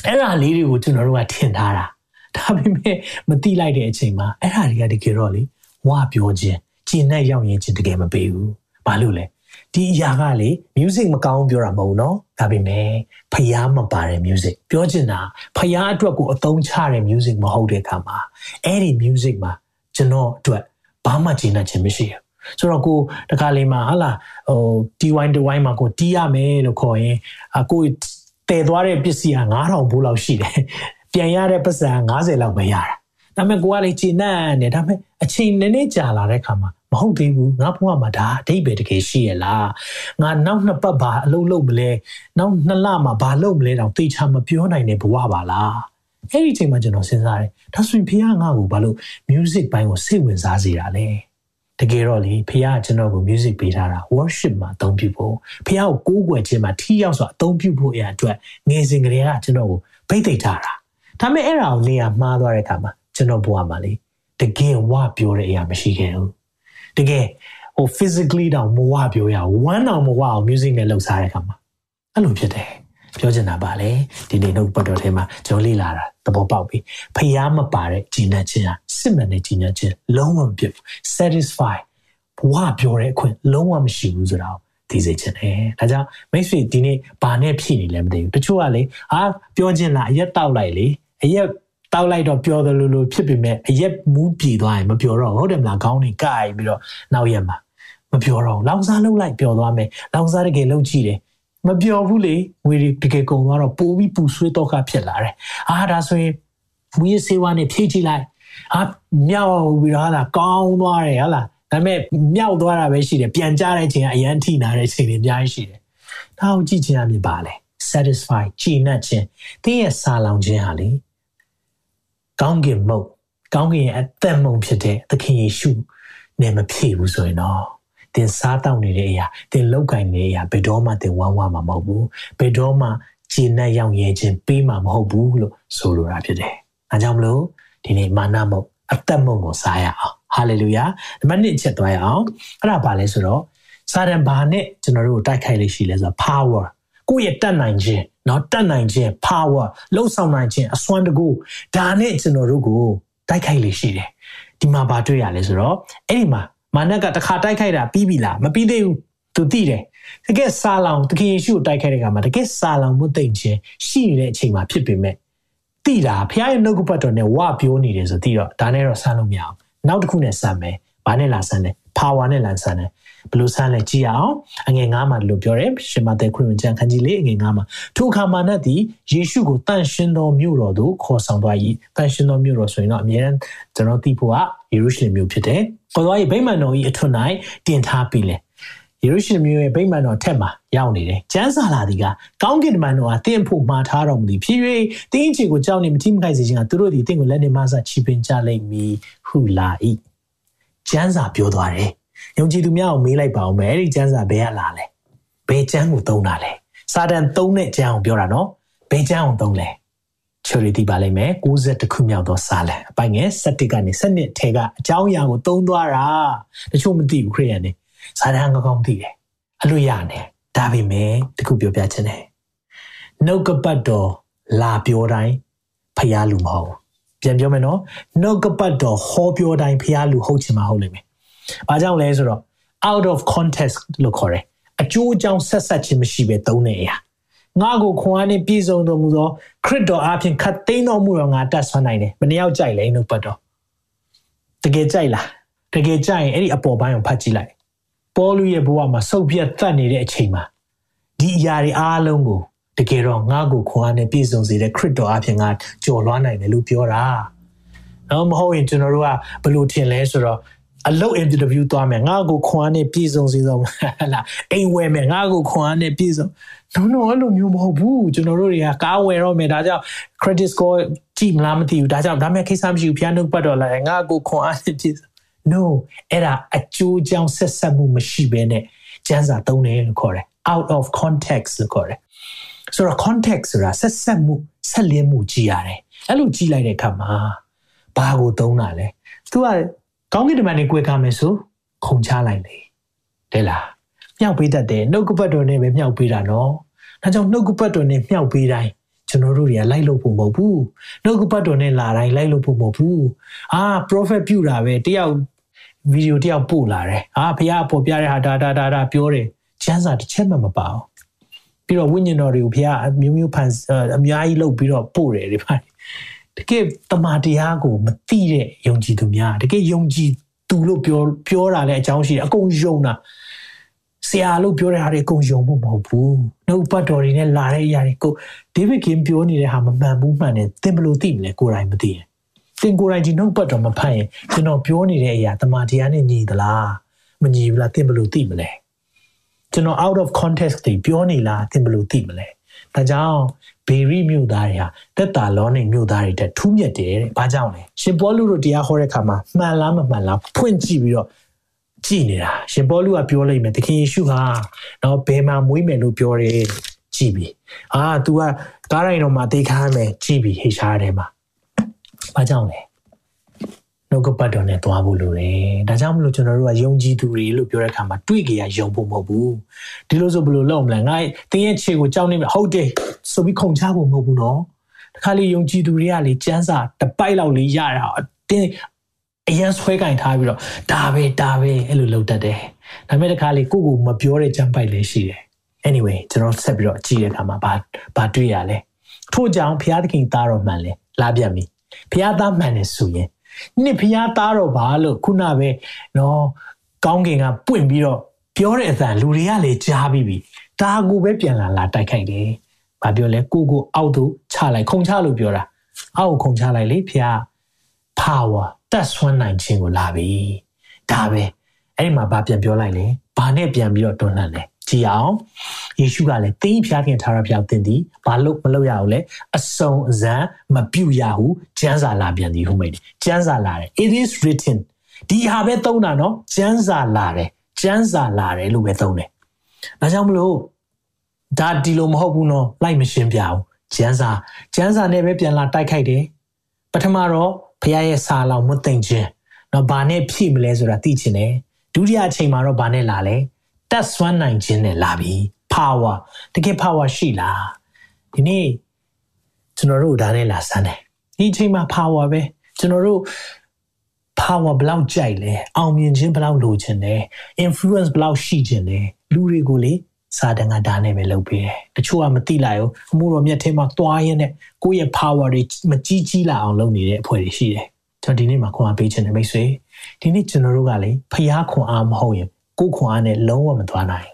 အဲ့ဒါလေးတွေကိုကျွန်တော်တို့ကထင်ထားတာဒါပေမဲ့မတိလိုက်တဲ့အချိန်မှာအဲ့ဒါတွေကတကယ်တော့လေဝါပြောခြင်းဂျင်းနဲ့ရောက်ရင်းချင်းတကယ်မပေးဘူးဘာလို့လဲ ဒီအရာကလေ music မကောင်းပြောတာမဟုတ်နော်ဒါပေမဲ့ဖျားမပါတဲ့ music ပြောချင်တာဖျားအတွက်ကိုအသုံးချတဲ့ music မဟုတ်တဲ့အခါမှာအဲ့ဒီ music မှာကျွန်တော်အတွက်ဘာမှကျေနပ်ခြင်းမရှိဘူးဆိုတော့ကိုတခါလေးမှာဟာလာဟို D1 D1 မှာကိုတီးရမယ်လို့ခေါ်ရင်အကိုတည်သွားတဲ့ပစ္စည်းက9000ဘိုးလောက်ရှိတယ်ပြန်ရတဲ့ပတ်စံ90လောက်ပဲရတာ ဒါပေမဲ့ကိုကလေကျေနပ်နေဒါပေမဲ့အချိန်နည်းနည်းကြာလာတဲ့အခါမှာမဟုတ်သေးဘူးငါဘဝမှာဒါအတိတ်ပဲတကယ်ရှိရလားငါနောက်နှစ်ပတ်ဘာအလုပ်လုပ်မလဲနောက်နှစ်လမှာဘာလုပ်မလဲတောင်သိချာမပြောနိုင်တဲ့ဘဝပါလားအဲ့ဒီအချိန်မှာကျွန်တော်စဉ်းစားတယ်ဒါဆိုရင်ဖခင်ငါ့ကိုဘာလို့ music ဘိုင်းကိုစိတ်ဝင်စားစေတာလဲတကယ်တော့လေဖခင်ကကျွန်တော်ကို music ပေးထားတာ worship မှာအသုံးပြုဖို့ဖခင်ကိုကိုးကွယ်ခြင်းမှာထီရောက်စွာအသုံးပြုဖို့အရာအတွက်ငယ်စဉ်ကတည်းကကျွန်တော်ကိုဖိတ်သိထားတာဒါပေမဲ့အဲ့ဒါကိုနေရာမှားသွားတဲ့အခါမှာ ကျွန်တော်ဘဝမှာလေတကယ်ဝပြောတဲ့အရာမရှိခဲ့ဘူးတကယ်ဟို physically တောင်မဝပြောရဝမ်းတောင်မဝအောင် music နဲ့လှုပ်ရှားတဲ့အခါမှာအဲ့လိုဖြစ်တယ်ပြောချင်တာပါလေဒီနေ့နှုတ်ပတ်တော်ထဲမှာကျွန်တော်လေ့လာတာသဘောပေါက်ပြီဖျားမပါတဲ့ဂျီနတ်ခြင်းဟာစစ်မှန်တဲ့ဂျီနတ်ခြင်းလုံးဝမဖြစ်ဘူး satisfy ဘဝပြောတဲ့အခွင့်လုံးဝမရှိဘူးဆိုတာကိုသိစေချင်တယ်။ဒါကြောင့်မိတ်ဆွေဒီနေ့ဘာနဲ့ဖြည့်နေလဲမသိဘူး။တချို့ကလေဟာပြောချင်းလားအရက်တောက်လိုက်လေအရက် တောက်လိုက်တော့ပျော်တယ်လို့လို့ဖြစ်ပေမဲ့အရက်မူးပြေသွားရင်မပျော်တော့ဟုတ်တယ်မလားခေါင်းတွေကင်ပြီးတော့နောက်ရက်မှာမပျော်တော့လောင်စားလှုပ်လိုက်ပျော်သွားမယ်လောင်စားတကယ်လှုပ်ကြည့်တယ်မပျော်ဘူးလေငွေတကယ်ကုန်သွားတော့ပိုးပြီးပူဆွေးတော့ခဖြစ်လာတယ်အာဒါဆိုရင်ဝီစေဝါနဲ့ဖြည့်ကြည့်လိုက်အာမြောက်ပြီးတော့ဟာလာကောင်းသွားတယ်ဟာလာဒါပေမဲ့မြောက်သွားတာပဲရှိတယ်ပြန်ကြတဲ့ချိန်ကအရန်ထိနာတဲ့ချိန်တွေအများကြီးရှိတယ်ဒါကိုကြည့်ချင်ရမြင်ပါလေ satisfy ကြည်နပ်ခြင်းတင်းရဲ့စာလောင်ခြင်းဟာလေ ကောင်းကင်မုတ်ကောင်းကင်ရဲ့အသက်မုံဖြစ်တဲ့သခင်ယေရှုနဲ့မဖြည့်ဘူးဆိုရင်တော့သင်စားတောက်နေတဲ့အရာသင်လောက်ကင်နေတဲ့အရာဘယ်တော့မှသင်ဝမ်းဝါမှာမဟုတ်ဘူးဘယ်တော့မှခြေနဲ့ရောက်ရဲခြင်းပေးမှာမဟုတ်ဘူးလို့ဆိုလိုတာဖြစ်တယ်။အဲကြောင့်မလို့ဒီနေ့မာနမုတ်အသက်မုံကိုစားရအောင်ဟာလေလုယာနံပါတ်1ချက်သွားရအောင်အဲ့ဒါဘာလဲဆိုတော့စာရန်ဘာနဲ့ကျွန်တော်တို့တိုက်ခိုက်လေးရှိလဲဆိုတော့ power ကိုယ့်ရဲ့တတ်နိုင်ခြင်း နော်တတ်နိုင်ခြင်း power လှုပ်ဆောင်နိုင်ခြင်းအစွမ်းတကူဒါနဲ့ကျွန်တော်တို့ကိုတိုက်ခိုက်လေရှိတယ်ဒီမှာဗာတွေ့ရလဲဆိုတော့အဲ့ဒီမှာမာနကတခါတိုက်ခိုက်တာပြီးပြီလားမပြီးသေးဘူးသူသိတယ်တကယ်စာလောင်တခင်ယေရှုကိုတိုက်ခိုက်တဲ့ကမှာတကယ်စာလောင်မသိခြင်းရှိနေတဲ့အချိန်မှာဖြစ်ပေမဲ့သိတာဖခင်ရဲ့နှုတ်ကပတ်တော်နဲ့ဝပြောနေတယ်ဆိုသိတော့ဒါနဲ့တော့ဆမ်းလို့မရအောင်နောက်တစ်ခုနဲ့ဆမ်းမယ်ဘာနဲ့လာဆမ်းလဲ power နဲ့လာဆမ်းတယ် ဘလို့ဆန်းလဲကြည့်အောင်အငယ်9မှာလို့ပြောတယ်ရှင်မသက်ခရစ်ဝင်ကျမ်းခန်းကြီးလေးအငယ်9မှာထိုအခါမှာနတ်သည်ယေရှုကိုတန်ရှင်တော်မြို့တော်သို့ခေါ်ဆောင်သွား၏တန်ရှင်တော်မြို့တော်ဆိုရင်တော့အမြဲတမ်းကျွန်တော်သိဖို့ကယေရုရှလင်မြို့ဖြစ်တယ်ခေါ်သွား၏ဗိမာန်တော်၏အထွတ်၌တင်ထားပြီလေယေရုရှလင်မြို့ရဲ့ဗိမာန်တော်ထက်မှာရောက်နေတယ်။ကျမ်းစာလာဒီကကောင်းကင်တမန်တော်ဟာတင့်ဖို့မှားထားတော်မူသည်ဖြစ်၍တင်းချီကိုကြောက်နေမတိမခိုက်စေခြင်းကသူတို့သည်တင့်ကိုလက်နေမဆချီပင်ကြလိမ့်မည်ဟုလာ၏။ကျမ်းစာပြောသွားတယ်။ ယုံကြည်သူများကိုမေးလိုက်ပါဦးမယ်။အဲ့ဒီကျမ်းစာဘယ်ကလာလဲ။ဘယ်ကျမ်းကိုသုံးတာလဲ။စာတန်သုံးတဲ့ကျမ်းကိုပြောတာနော်။ဘယ်ကျမ်းကိုသုံးလဲ။ချော်ရီတီပါလိမ့်မယ်60ခုမြောက်သောစာလံအပိုင်ငယ်7ကနေ7ထဲကအကြောင်းအရာကိုသုံးသွားတာတချို့မသိဘူးခရိယန်တွေစာတန်ကောင်းကောင်းသိတယ်အလို့ရနေဒါပေမဲ့တခုပြောပြချင်တယ်နှုတ်ကပတ်တော်လာပြောတိုင်းဖျားလူမဟုတ်ပြန်ပြောမယ်နော်နှုတ်ကပတ်တော်ဟောပြောတိုင်းဖျားလူဟုတ်ချင်မှဟုတ်လိမ့်မယ် ဘာကြောင့်လဲဆိုတော့ out of context လို့ခေါ်တယ်အကျိုးအကြောင်းဆက်ဆက်ခြင်းမရှိပဲသုံးနေရငါကိုခွန်အားနဲ့ပြည့်စုံတော်မူသောခရစ်တော်အားဖြင့်ခတ်သိမ်းတော်မူတော်ငါတတ်ဆွမ်းနိုင်တယ်မနှယောက်ကြိုက်လဲနှုတ်ပတ်တော်တကယ်ကြိုက်လားတကယ်ကြိုက်ရင်အဲ့ဒီအပေါ်ပိုင်းကိုဖတ်ကြည့်လိုက်ပေါလုရဲ့ဘဝမှာဆုပ်ပြတ်တတ်နေတဲ့အချိန်မှာဒီအရာတွေအားလုံးကိုတကယ်တော့ငါ့ကိုခွန်အားနဲ့ပြည့်စုံစေတဲ့ခရစ်တော်အပြင်ငါကြော်လွှမ်းနိုင်တယ်လို့ပြောတာ။နော်မဟုတ်ရင်ကျွန်တော်တို့ကဘယ်လိုထင်လဲဆိုတော့ အလုပ် interview သွားမယ်ငါ့ကိုခွန်အားနဲ့ပြည့်စုံစေတော့ဟလာအိမ်ဝယ်မယ်ငါ့ကိုခွန်အားနဲ့ပြည့်စုံ no no အဲ့လိုမျိုးမဟုတ်ဘူးကျွန်တော်တို့တွေကကားဝယ်တော့မယ်ဒါကြောင့် credit score ကြည့်မလားမသိဘူးဒါကြောင့်ဒါမဲ့ကိစ္စမရှိဘူးဖျားနှုတ်ပတ်တော်လာငါ့ကိုခွန်အားနဲ့ပြည့်စုံ no အဲ့ဒါအကျိုးကြောင့်ဆက်ဆက်မှုမရှိဘဲနဲ့ကျမ်းစာသုံးတယ်လို့ခေါ်တယ် out of context လို့ခေါ်တယ်ဆိုတော့ context ဆိုတာဆက်ဆက်မှုဆက်လျင်းမှုကြည့်ရတယ်အဲ့လိုကြည့်လိုက်တဲ့အခါမှာဘာကိုသုံးတာလဲသူက ကောင်းကင်တမန်နဲ့ကြွယ်ကားမယ်ဆိုခုံချလိုက်လေတဲ့လားမြောက်ပေးတတ်တယ်နှုတ်ကပတ်တော်နဲ့ပဲမြောက်ပေးတာနော်ဒါကြောင့်နှုတ်ကပတ်တော်နဲ့မြောက်ပေးတိုင်းကျွန်တော်တို့တွေကလိုက်လို့ဖို့မဟုတ်ဘူးနှုတ်ကပတ်တော်နဲ့လာတိုင်းလိုက်လို့ဖို့မဟုတ်ဘူးအာ prophet ပြုတာပဲတယောက်ဗီဒီယိုတယောက်ပို့လာတယ်အာဖះပေါ်ပြတဲ့ဟာဒါဒါဒါဒါပြောတယ်ကျမ်းစာတစ်ချက်မှမပါအောင်ပြီးတော့ဝိညာဉ်တော်တွေကိုဖះမျိုးမျိုးဖန်အများကြီးလုပ်ပြီးတော့ပို့တယ်ဒီပါ တကယ်တမန်တရားကိုမသိတဲ့ယုံကြည်သူများတကယ်ယုံကြည်သူလို့ပြောပြောတာလည်းအကြောင်းရှိတယ်အကုန်ယုံတာဆရာလို့ပြောတဲ့ဟာတွေအကုန်ယုံဖို့မဟုတ်ဘူးနှုတ်ပတ်တော်တွေနဲ့လာတဲ့အရာတွေကိုဒေးဗစ်ကင်ပြောနေတဲ့ဟာမမှန်ဘူးမှန်တယ်သင်ဘယ်လိုသိမလဲကိုယ်တိုင်မသိရင်သင်ကိုယ်တိုင်ဒီနှုတ်ပတ်တော်မဖတ်ရင်ကျွန်တော်ပြောနေတဲ့အရာတမန်တရားနဲ့ညီသလားမညီဘူးလားသင်ဘယ်လိုသိမလဲကျွန်တော် out of context တွေပြောနေလားသင်ဘယ်လိုသိမလဲ ဒါကြောင့်ဘေရီမြို့သားတွေဟာတက်တာလောနေမြို့သားတွေတက်ထူးမြတ်တယ်တဲ့။ဘာကြောင့်လဲ။ရှင်ပေါလုတို့တရားဟောတဲ့အခါမှာမှန်လားမမှန်လားဖွင့်ကြည့်ပြီးတော့ကြည်နေတာ။ရှင်ပေါလုကပြောလိုက်မယ်သခင်ယေရှုဟာတော့ဘယ်မှာမွေးမယ်လို့ပြောတယ်ကြည်ပြီ။အာ तू ကကားရိုင်တော်မှာတေခါမယ်ကြည်ပြီဟေရှားထဲမှာ။ဘာကြောင့်လဲ။ နှုတ်ကပတ်တော်နဲ့သွားဖို့လိုတယ်။ဒါကြောင့်မလို့ကျွန်တော်တို့ကယုံကြည်သူတွေလို့ပြောတဲ့အခါမှာတွေ့ကြရယုံဖို့မဟုတ်ဘူး။ဒီလိုဆိုဘယ်လိုလုပ်မလဲ။ငါတင်းရဲ့ခြေကိုကြောက်နေပြီဟုတ်တယ်ဆိုပြီးခုန်ချဖို့မဟုတ်ဘူးနော်။တခါလေယုံကြည်သူတွေကလေစမ်းစာတပိုက်လောက်လေးရတာတင်းအရန်ဆွဲကင်ထားပြီးတော့ဒါပဲဒါပဲအဲ့လိုလုပ်တတ်တယ်ဒါပေမဲ့တခါလေကိုကိုမပြောတဲ့ကြမ်းပိုက်လည်းရှိတယ် anyway ကျွန်တော်ဆက်ပြီးတော့ကြည့်တဲ့အခါမှာဘာဘာတွေ့ရလဲထို့ကြောင့်ဘုရားသခင်သားတော်မှန်လဲလာပြန်ပြီဘုရားသားမှန်တယ်ဆိုရင် နှစ်ဘုရားသားတော်ဘာလို့ခုနပဲနော်ကောင်းကင်ကပွင့်ပြီးတော့ပြောတဲ့အသံလူတွေကလည်းကြားပြီးပြီဒါကိုပဲပြန်လာလာတိုက်ခိုက်တယ်ဘာပြောလဲကိုကိုအောက်သို့ချလိုက်ခုံချလို့ပြောတာအောက်ခုံချလိုက်လေဘုရား power တက်ဆွမ်းနိုင်ခြင်းကိုလာပြီဒါပဲအဲ့ဒီမှာဗာပြန်ပြောလိုက်လေဘာနဲ့ပြန်ပြီးတော့တွန်းလှန်လဲ ကြည်အောင်ယေရှုကလည်းတင်းဖျားခင်ထားရဖျားတင်သည်ဘာလို့မလုပ်ရအောင်လဲအစုံအစံမပြုတ်ရဟုကျမ်းစာလာပြန်သည်ဟုမိတ်ကျမ်းစာလာတယ် it is written ဒီဟာပဲသုံးတာနော်ကျမ်းစာလာတယ်ကျမ်းစာလာတယ်လို့ပဲသုံးတယ်ဒါကြောင့်မလို့ဒါဒီလိုမဟုတ်ဘူးနော်လိုက်မရှင်းပြအောင်ကျမ်းစာကျမ်းစာနဲ့ပဲပြန်လာတိုက်ခိုက်တယ်ပထမတော့ဖခင်ရဲ့စာလောင်မသိမ့်ခြင်းနော်ဘာနဲ့ဖြည့်မလဲဆိုတာသိချင်တယ်ဒုတိယအချိန်မှာတော့ဘာနဲ့လာလဲ တက်ဆွမ်းနိုင်ခြင်းနဲ့လာပြီ power တကယ် power ရှိလားဒီနေ့ကျွန်တော်တို့ဒါနဲ့လာစမ်းတယ်ဒီအချိန်မှာ power ပဲကျွန်တော်တို့ power ဘလောက်ကြိုက်လဲအောင်မြင်ခြင်းဘလောက်လိုချင်လဲ influence ဘလောက်ရှိချင်လဲလူတွေကိုလေစာတန်ကဒါနဲ့ပဲလုပ်ပေးတယ်တချို့ကမသိလိုက်ဘူးအမှုတော်မြတ်ထဲမှာတွားရင်းနဲ့ကိုယ့်ရဲ့ power တွေမကြီးကြီးလာအောင်လုပ်နေတဲ့အဖွဲ့တွေရှိတယ်ကျွန်တော်ဒီနေ့မှာခွန်အားပေးခြင်းနဲ့မိတ်ဆွေဒီနေ့ကျွန်တော်တို့ကလေဖျားခွန်အားမဟုတ်ရင် ကိုယ်ခွန်အားနဲ့လုံးဝမသွားနိုင်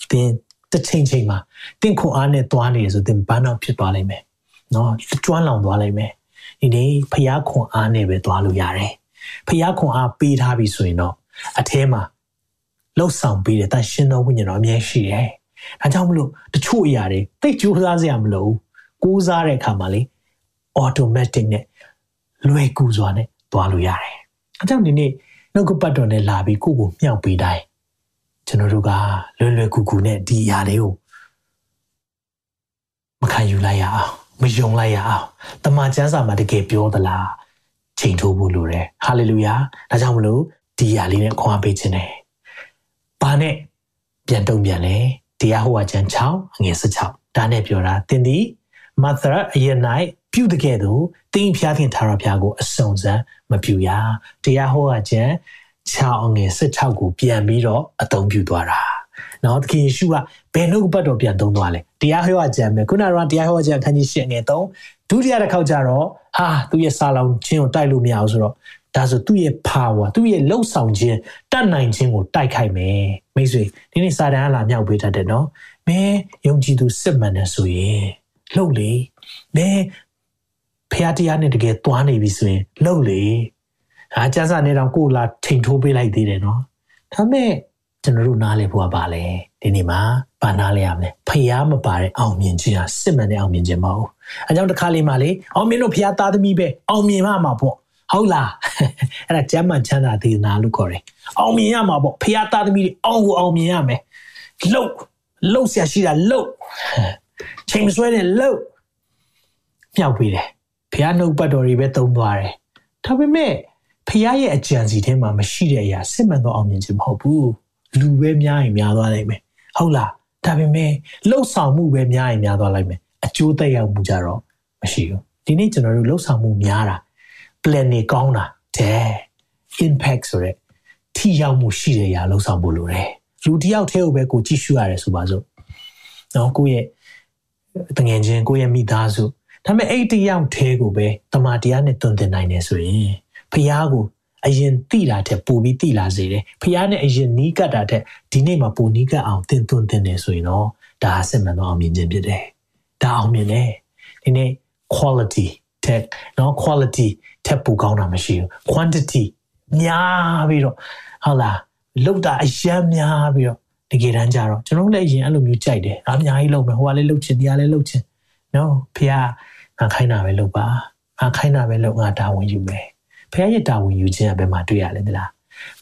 ဘူးသင်တစ်ချိန်ချိန်မှာသင်ခွန်အားနဲ့သွားနေရဆိုသင်ဘန်းအောင်ဖြစ်သွားလိမ့်မယ်နော်ကျွမ်းလောင်သွားလိမ့်မယ်ဒီနေ့ဖျားခွန်အားနဲ့ပဲသွားလို့ရတယ်ဖျားခွန်အားပေးထားပြီဆိုရင်တော့အထဲမှာလှုပ်ဆောင်ပေးတဲ့တန်ရှင်တော်ဝိညာဉ်တော်အမြဲရှိတယ်။ဒါကြောင့်မလို့တချို့အရာတွေသိကြိုးစားစရာမလိုဘူး။ကိုးစားတဲ့အခါမှာလေ automatic နဲ့လွယ်ကူစွာနဲ့သွားလို့ရတယ်။အဲကြောင့်ဒီနေ့နှုတ်ကပတ်တော်နဲ့လာပြီးကိုကိုမြောက်ပေးတိုင်း ကျွန်တော်တို့ကလွယ်လွယ်ကူကူနဲ့ဒီအရာလေးကိုမခံယူလိုက်ရအောင်မယုံလိုက်ရအောင်တမန်ကျမ်းစာမှာတကယ်ပြောသလားချိန်ထိုးဖို့လိုတယ်ဟာလေလုယာဒါကြောင့်မလို့ဒီအရာလေးနဲ့ခွန်အားပေးခြင်းတယ်ဘာနဲ့ပြန်တုံပြန်လဲတရားဟောကျမ်း6အငယ်16ဒါနဲ့ပြောတာသင်သည်မသရအယ၌ပြုတကယ်သို့တင်းဖျားခင်ထာရဖျားကိုအစုံစမ်းမပြုရတရားဟောကျမ်း 6အငယ်16ကိုပြန်ပြီးတော့အသုံးပြုသွားတာနော်သခင်ယေရှုကဘယ်နှုတ်ပတ်တော်ပြန်သုံးသွားလဲတရားဟောကျမ်းပဲခုနကတရားဟောကျမ်းခန်းကြီး၈ငယ်3ဒုတိယတစ်ခေါက်ကျတော့ဟာသူ့ရဲ့စာလောင်ခြင်းကိုတိုက်လို့မရဘူးဆိုတော့ဒါဆိုသူ့ရဲ့ power သူ့ရဲ့လှုပ်ဆောင်ခြင်းတတ်နိုင်ခြင်းကိုတိုက်ခိုက်မယ်မိတ်ဆွေဒီနေ့စာတန်ကလာမြောက်ပေးတတ်တယ်နော်မင်းယုံကြည်သူစစ်မှန်တယ်ဆိုရင်လှုပ်လေမင်းဖះတရားနဲ့တကယ်သွားနေပြီဆိုရင်လှုပ်လေ ဟာကျန်းစာနေတော့ကိုလာချိန်ထိုးပေးလိုက်သေးတယ်နော်ဒါပေမဲ့ကျွန်တော်တို့နားလည်ဖို့ကပါလေဒီနေ့မှာဘာနားလဲရမလဲဖះမပါတဲ့အောင်မြင်ခြင်းဟာစစ်မှန်တဲ့အောင်မြင်ခြင်းမဟုတ်အဲကြောင့်တစ်ခါလေးမှလေအောင်မြင်လို့ဖះသားသမီးပဲအောင်မြင်မှမှာပေါ့ဟုတ်လားအဲ့ဒါကျမ်းမှန်ချမ်းသာဒေသနာလို့ခေါ်တယ်အောင်မြင်ရမှာပေါ့ဖះသားသမီးတွေအောင်ကိုအောင်မြင်ရမယ်လှုပ်လှုပ်ဆရာရှိတာလှုပ်ချိန်ဆွဲတယ်လှုပ်မြောက်ပြီးတယ်ဖះနှုတ်ပတ်တော်တွေပဲသုံးသွားတယ်ဒါပေမဲ့ ဖះရဲ့အကြံစီထဲမှာမရှိတဲ့အရာစစ်မှန်သောအောင်မြင်ခြင်းမဟုတ်ဘူးလူပဲများရင်များသွားနိုင်မယ်ဟုတ်လားဒါပေမဲ့လှုပ်ဆောင်မှုပဲများရင်များသွားလိုက်မယ်အကျိုးသက်ရောက်မှုကြတော့မရှိဘူးဒီနေ့ကျွန်တော်တို့လှုပ်ဆောင်မှုများတာ plan နေကောင်းတာတဲ့ impact ဆိုတဲ့ထိရောက်မှုရှိတဲ့အရာလှုပ်ဆောင်ဖို့လိုတယ်လူတယောက်တည်းကိုပဲကိုကြည့်ရှုရတယ်ဆိုပါစို့နော်ကိုယ့်ရဲ့တငယ်ချင်းကိုယ့်ရဲ့မိသားစုဒါပေမဲ့အဲ့တယောက်တည်းကိုပဲတမန်တရားနဲ့တွင်တင်နိုင်တယ်ဆိုရင် ဖះကိုအရင်တိတာတဲ့ပိုပြီးတိလာစေတယ်ဖះနဲ့အရင်နီးကပ်တာတဲ့ဒီနေ့မှာပိုနီးကပ်အောင်တင်တွင်တင်တယ်ဆိုရင်တော့ဒါအစစ်မှန်သောအောင်မြင်ခြင်းဖြစ်တယ်ဒါအောင်မြင်တယ်ဒီနေ့ quality တဲ့နော် quality ထက်ပိုကောင်းတာမရှိဘူး quantity များပြီးတော့ဟုတ်လားလောက်တာအယမ်းများပြီးတော့တကယ်တမ်းကျတော့ကျွန်တော်လည်းအရင်အဲ့လိုမျိုးကြိုက်တယ်အများကြီးလုပ်မယ်ဟိုကလည်းလုပ်ချင်တရားလည်းလုပ်ချင်နော်ဖះငါခိုင်းတာပဲလုပ်ပါငါခိုင်းတာပဲလုပ်ငါတာဝန်ယူမယ် ဖះရဲ့တာဝန်ယူခြင်းကဘယ်မှာတွေ့ရလဲသလား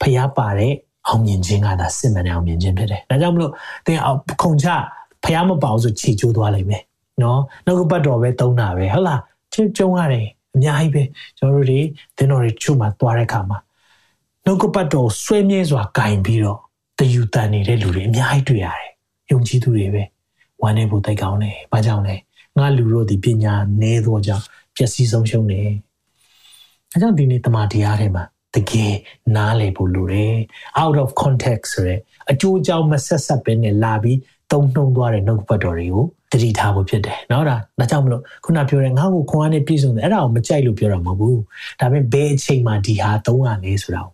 ဖះပါတဲ့အောင်မြင်ခြင်းကသာစစ်မှန်တဲ့အောင်မြင်ခြင်းဖြစ်တယ်ဒါကြောင့်မလို့သင်ခုံချဖះမပါဘူးဆိုခြေကျိုးသွားလိမ့်မယ်နော်နောက်ကပတ်တော်ပဲသုံးတာပဲဟုတ်လားကျုံကျုံရတယ်အများကြီးပဲကျွန်တော်တို့တွေသင်တော်တွေချုပ်မှသွားတဲ့အခါမှာနှုတ်ကပတ်တော်ဆွဲမြဲစွာဂိုင်ပြီးတော့တယူတန်နေတဲ့လူတွေအများကြီးတွေ့ရတယ်။ယုံကြည်သူတွေပဲဝမ်းနေဖို့တိုက်ကောင်းတယ်။ဘာကြောင့်လဲ။ငါလူတို့ဒီပညာနည်းသောကြောင့်ပျက်စီးဆုံးရှုံးတယ်။ အဲကြောင့်ဒီနေ့တမန်တရားထဲမှာ တကယ်နားလည်ဖို့လိုတယ် out of context ဆိုတဲ့အကျိုးအကြောင်းမဆက်ဆက်ပဲနဲ့လာပြီးတုံ့နှုံသွားတဲ့နှုတ်ပတ်တော်တွေကိုတတိထားဖို့ဖြစ်တယ်เนาะဒါဒါကြောင့်မလို့ခုနပြောတဲ့ငါ့ကိုခွန်အားနဲ့ပြည့်စုံတယ်အဲ့ဒါကိုမကြိုက်လို့ပြောတာမဟုတ်ဘူးဒါပေမဲ့ဘယ်အချိန်မှဒီဟာသုံးရလဲဆိုတာကို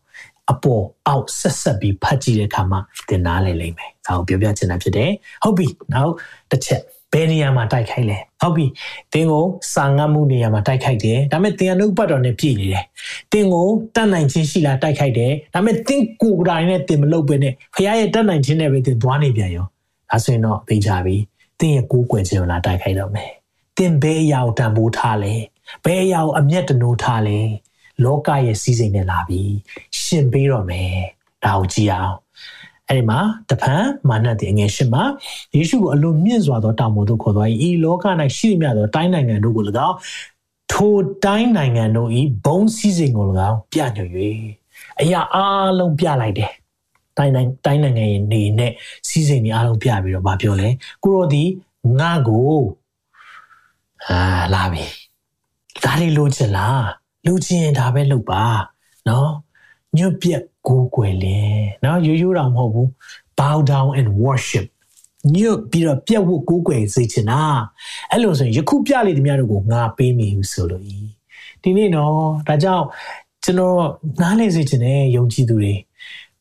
အပေါ်အောက်ဆက်ဆက်ပြီးဖတ်ကြည့်တဲ့အခါမှာသင်နားလည်လိမ့်မယ်ဒါကိုပြောပြချင်တာဖြစ်တယ်ဟုတ်ပြီနောက်တစ်ချက် ဘယ်နေရာမှာတိုက်ခိုက်လဲဟုတ်ပြီတင်းကိုစာငတ်မှုနေရာမှာတိုက်ခိုက်တယ်ဒါပေမဲ့တင်အနုပတ်တော်နဲ့ပြည်နေတယ်တင်းကိုတတ်နိုင်ခြင်းရှိလားတိုက်ခိုက်တယ်ဒါပေမဲ့တင်းကိုယ်တိုင်နဲ့တင်မလုပ်ပဲနဲ့ဖခင်ရဲ့တတ်နိုင်ခြင်းနဲ့ပဲတင်သွားနေပြန်ရောဒါဆိုရင်တော့သိကြပြီတင်းရဲ့ကိုးကွယ်ခြင်းကိုလာတိုက်ခိုက်တော့မယ်တင်းဘယ်အရာကိုတန်ဖိုးထားလဲဘယ်အရာကိုအမျက်တနိုးထားလဲလောကရဲ့စီးစိမ်နဲ့လာပြီးရှင်ပေးတော့မယ်ဒါကိုကြည့်အောင် အဲ့ဒီမှာတပံမာနတိအငယ်ရှင်းမှာယေရှုကိုအလွန်မြင့်စွာသောတောင်ပေါ်သို့ခေါ်သွား၏ဤလောက၌ရှိသမျှသောတိုင်းနိုင်ငံတို့ကို၎င်းထိုတိုင်းနိုင်ငံတို့ဤဘုံစည်းစိမ်ကို၎င်းပြညွှန်၍အရာအလုံးပြလိုက်တယ်တိုင်းတိုင်းတိုင်းနိုင်ငံရဲ့နေနဲ့စီးစိမ်တွေအားလုံးပြပြီးတော့ဗာပြောလဲကိုရောဒီငါကိုအာလာပြီဒါလေးလိုချင်လားလိုချင်ရင်ဒါပဲလုပ်ပါနော်ညွတ်ပြက် ကိုးကွယ်လဲနော်ရိုးရိုးတော့မဟုတ်ဘူး bow down and worship ညွတ်ပြီးတော့ပြက်ဝတ်ကိုးကွယ်စေချင်တာအဲ့လိုဆိုရင်ယခုပြလေတမျှတို့ကိုငါပေးမိဘူးဆိုလို့ဤဒီနေ့တော့ဒါကြောင့်ကျွန်တော်နားလည်စေချင်တယ်ယုံကြည်သူတွေ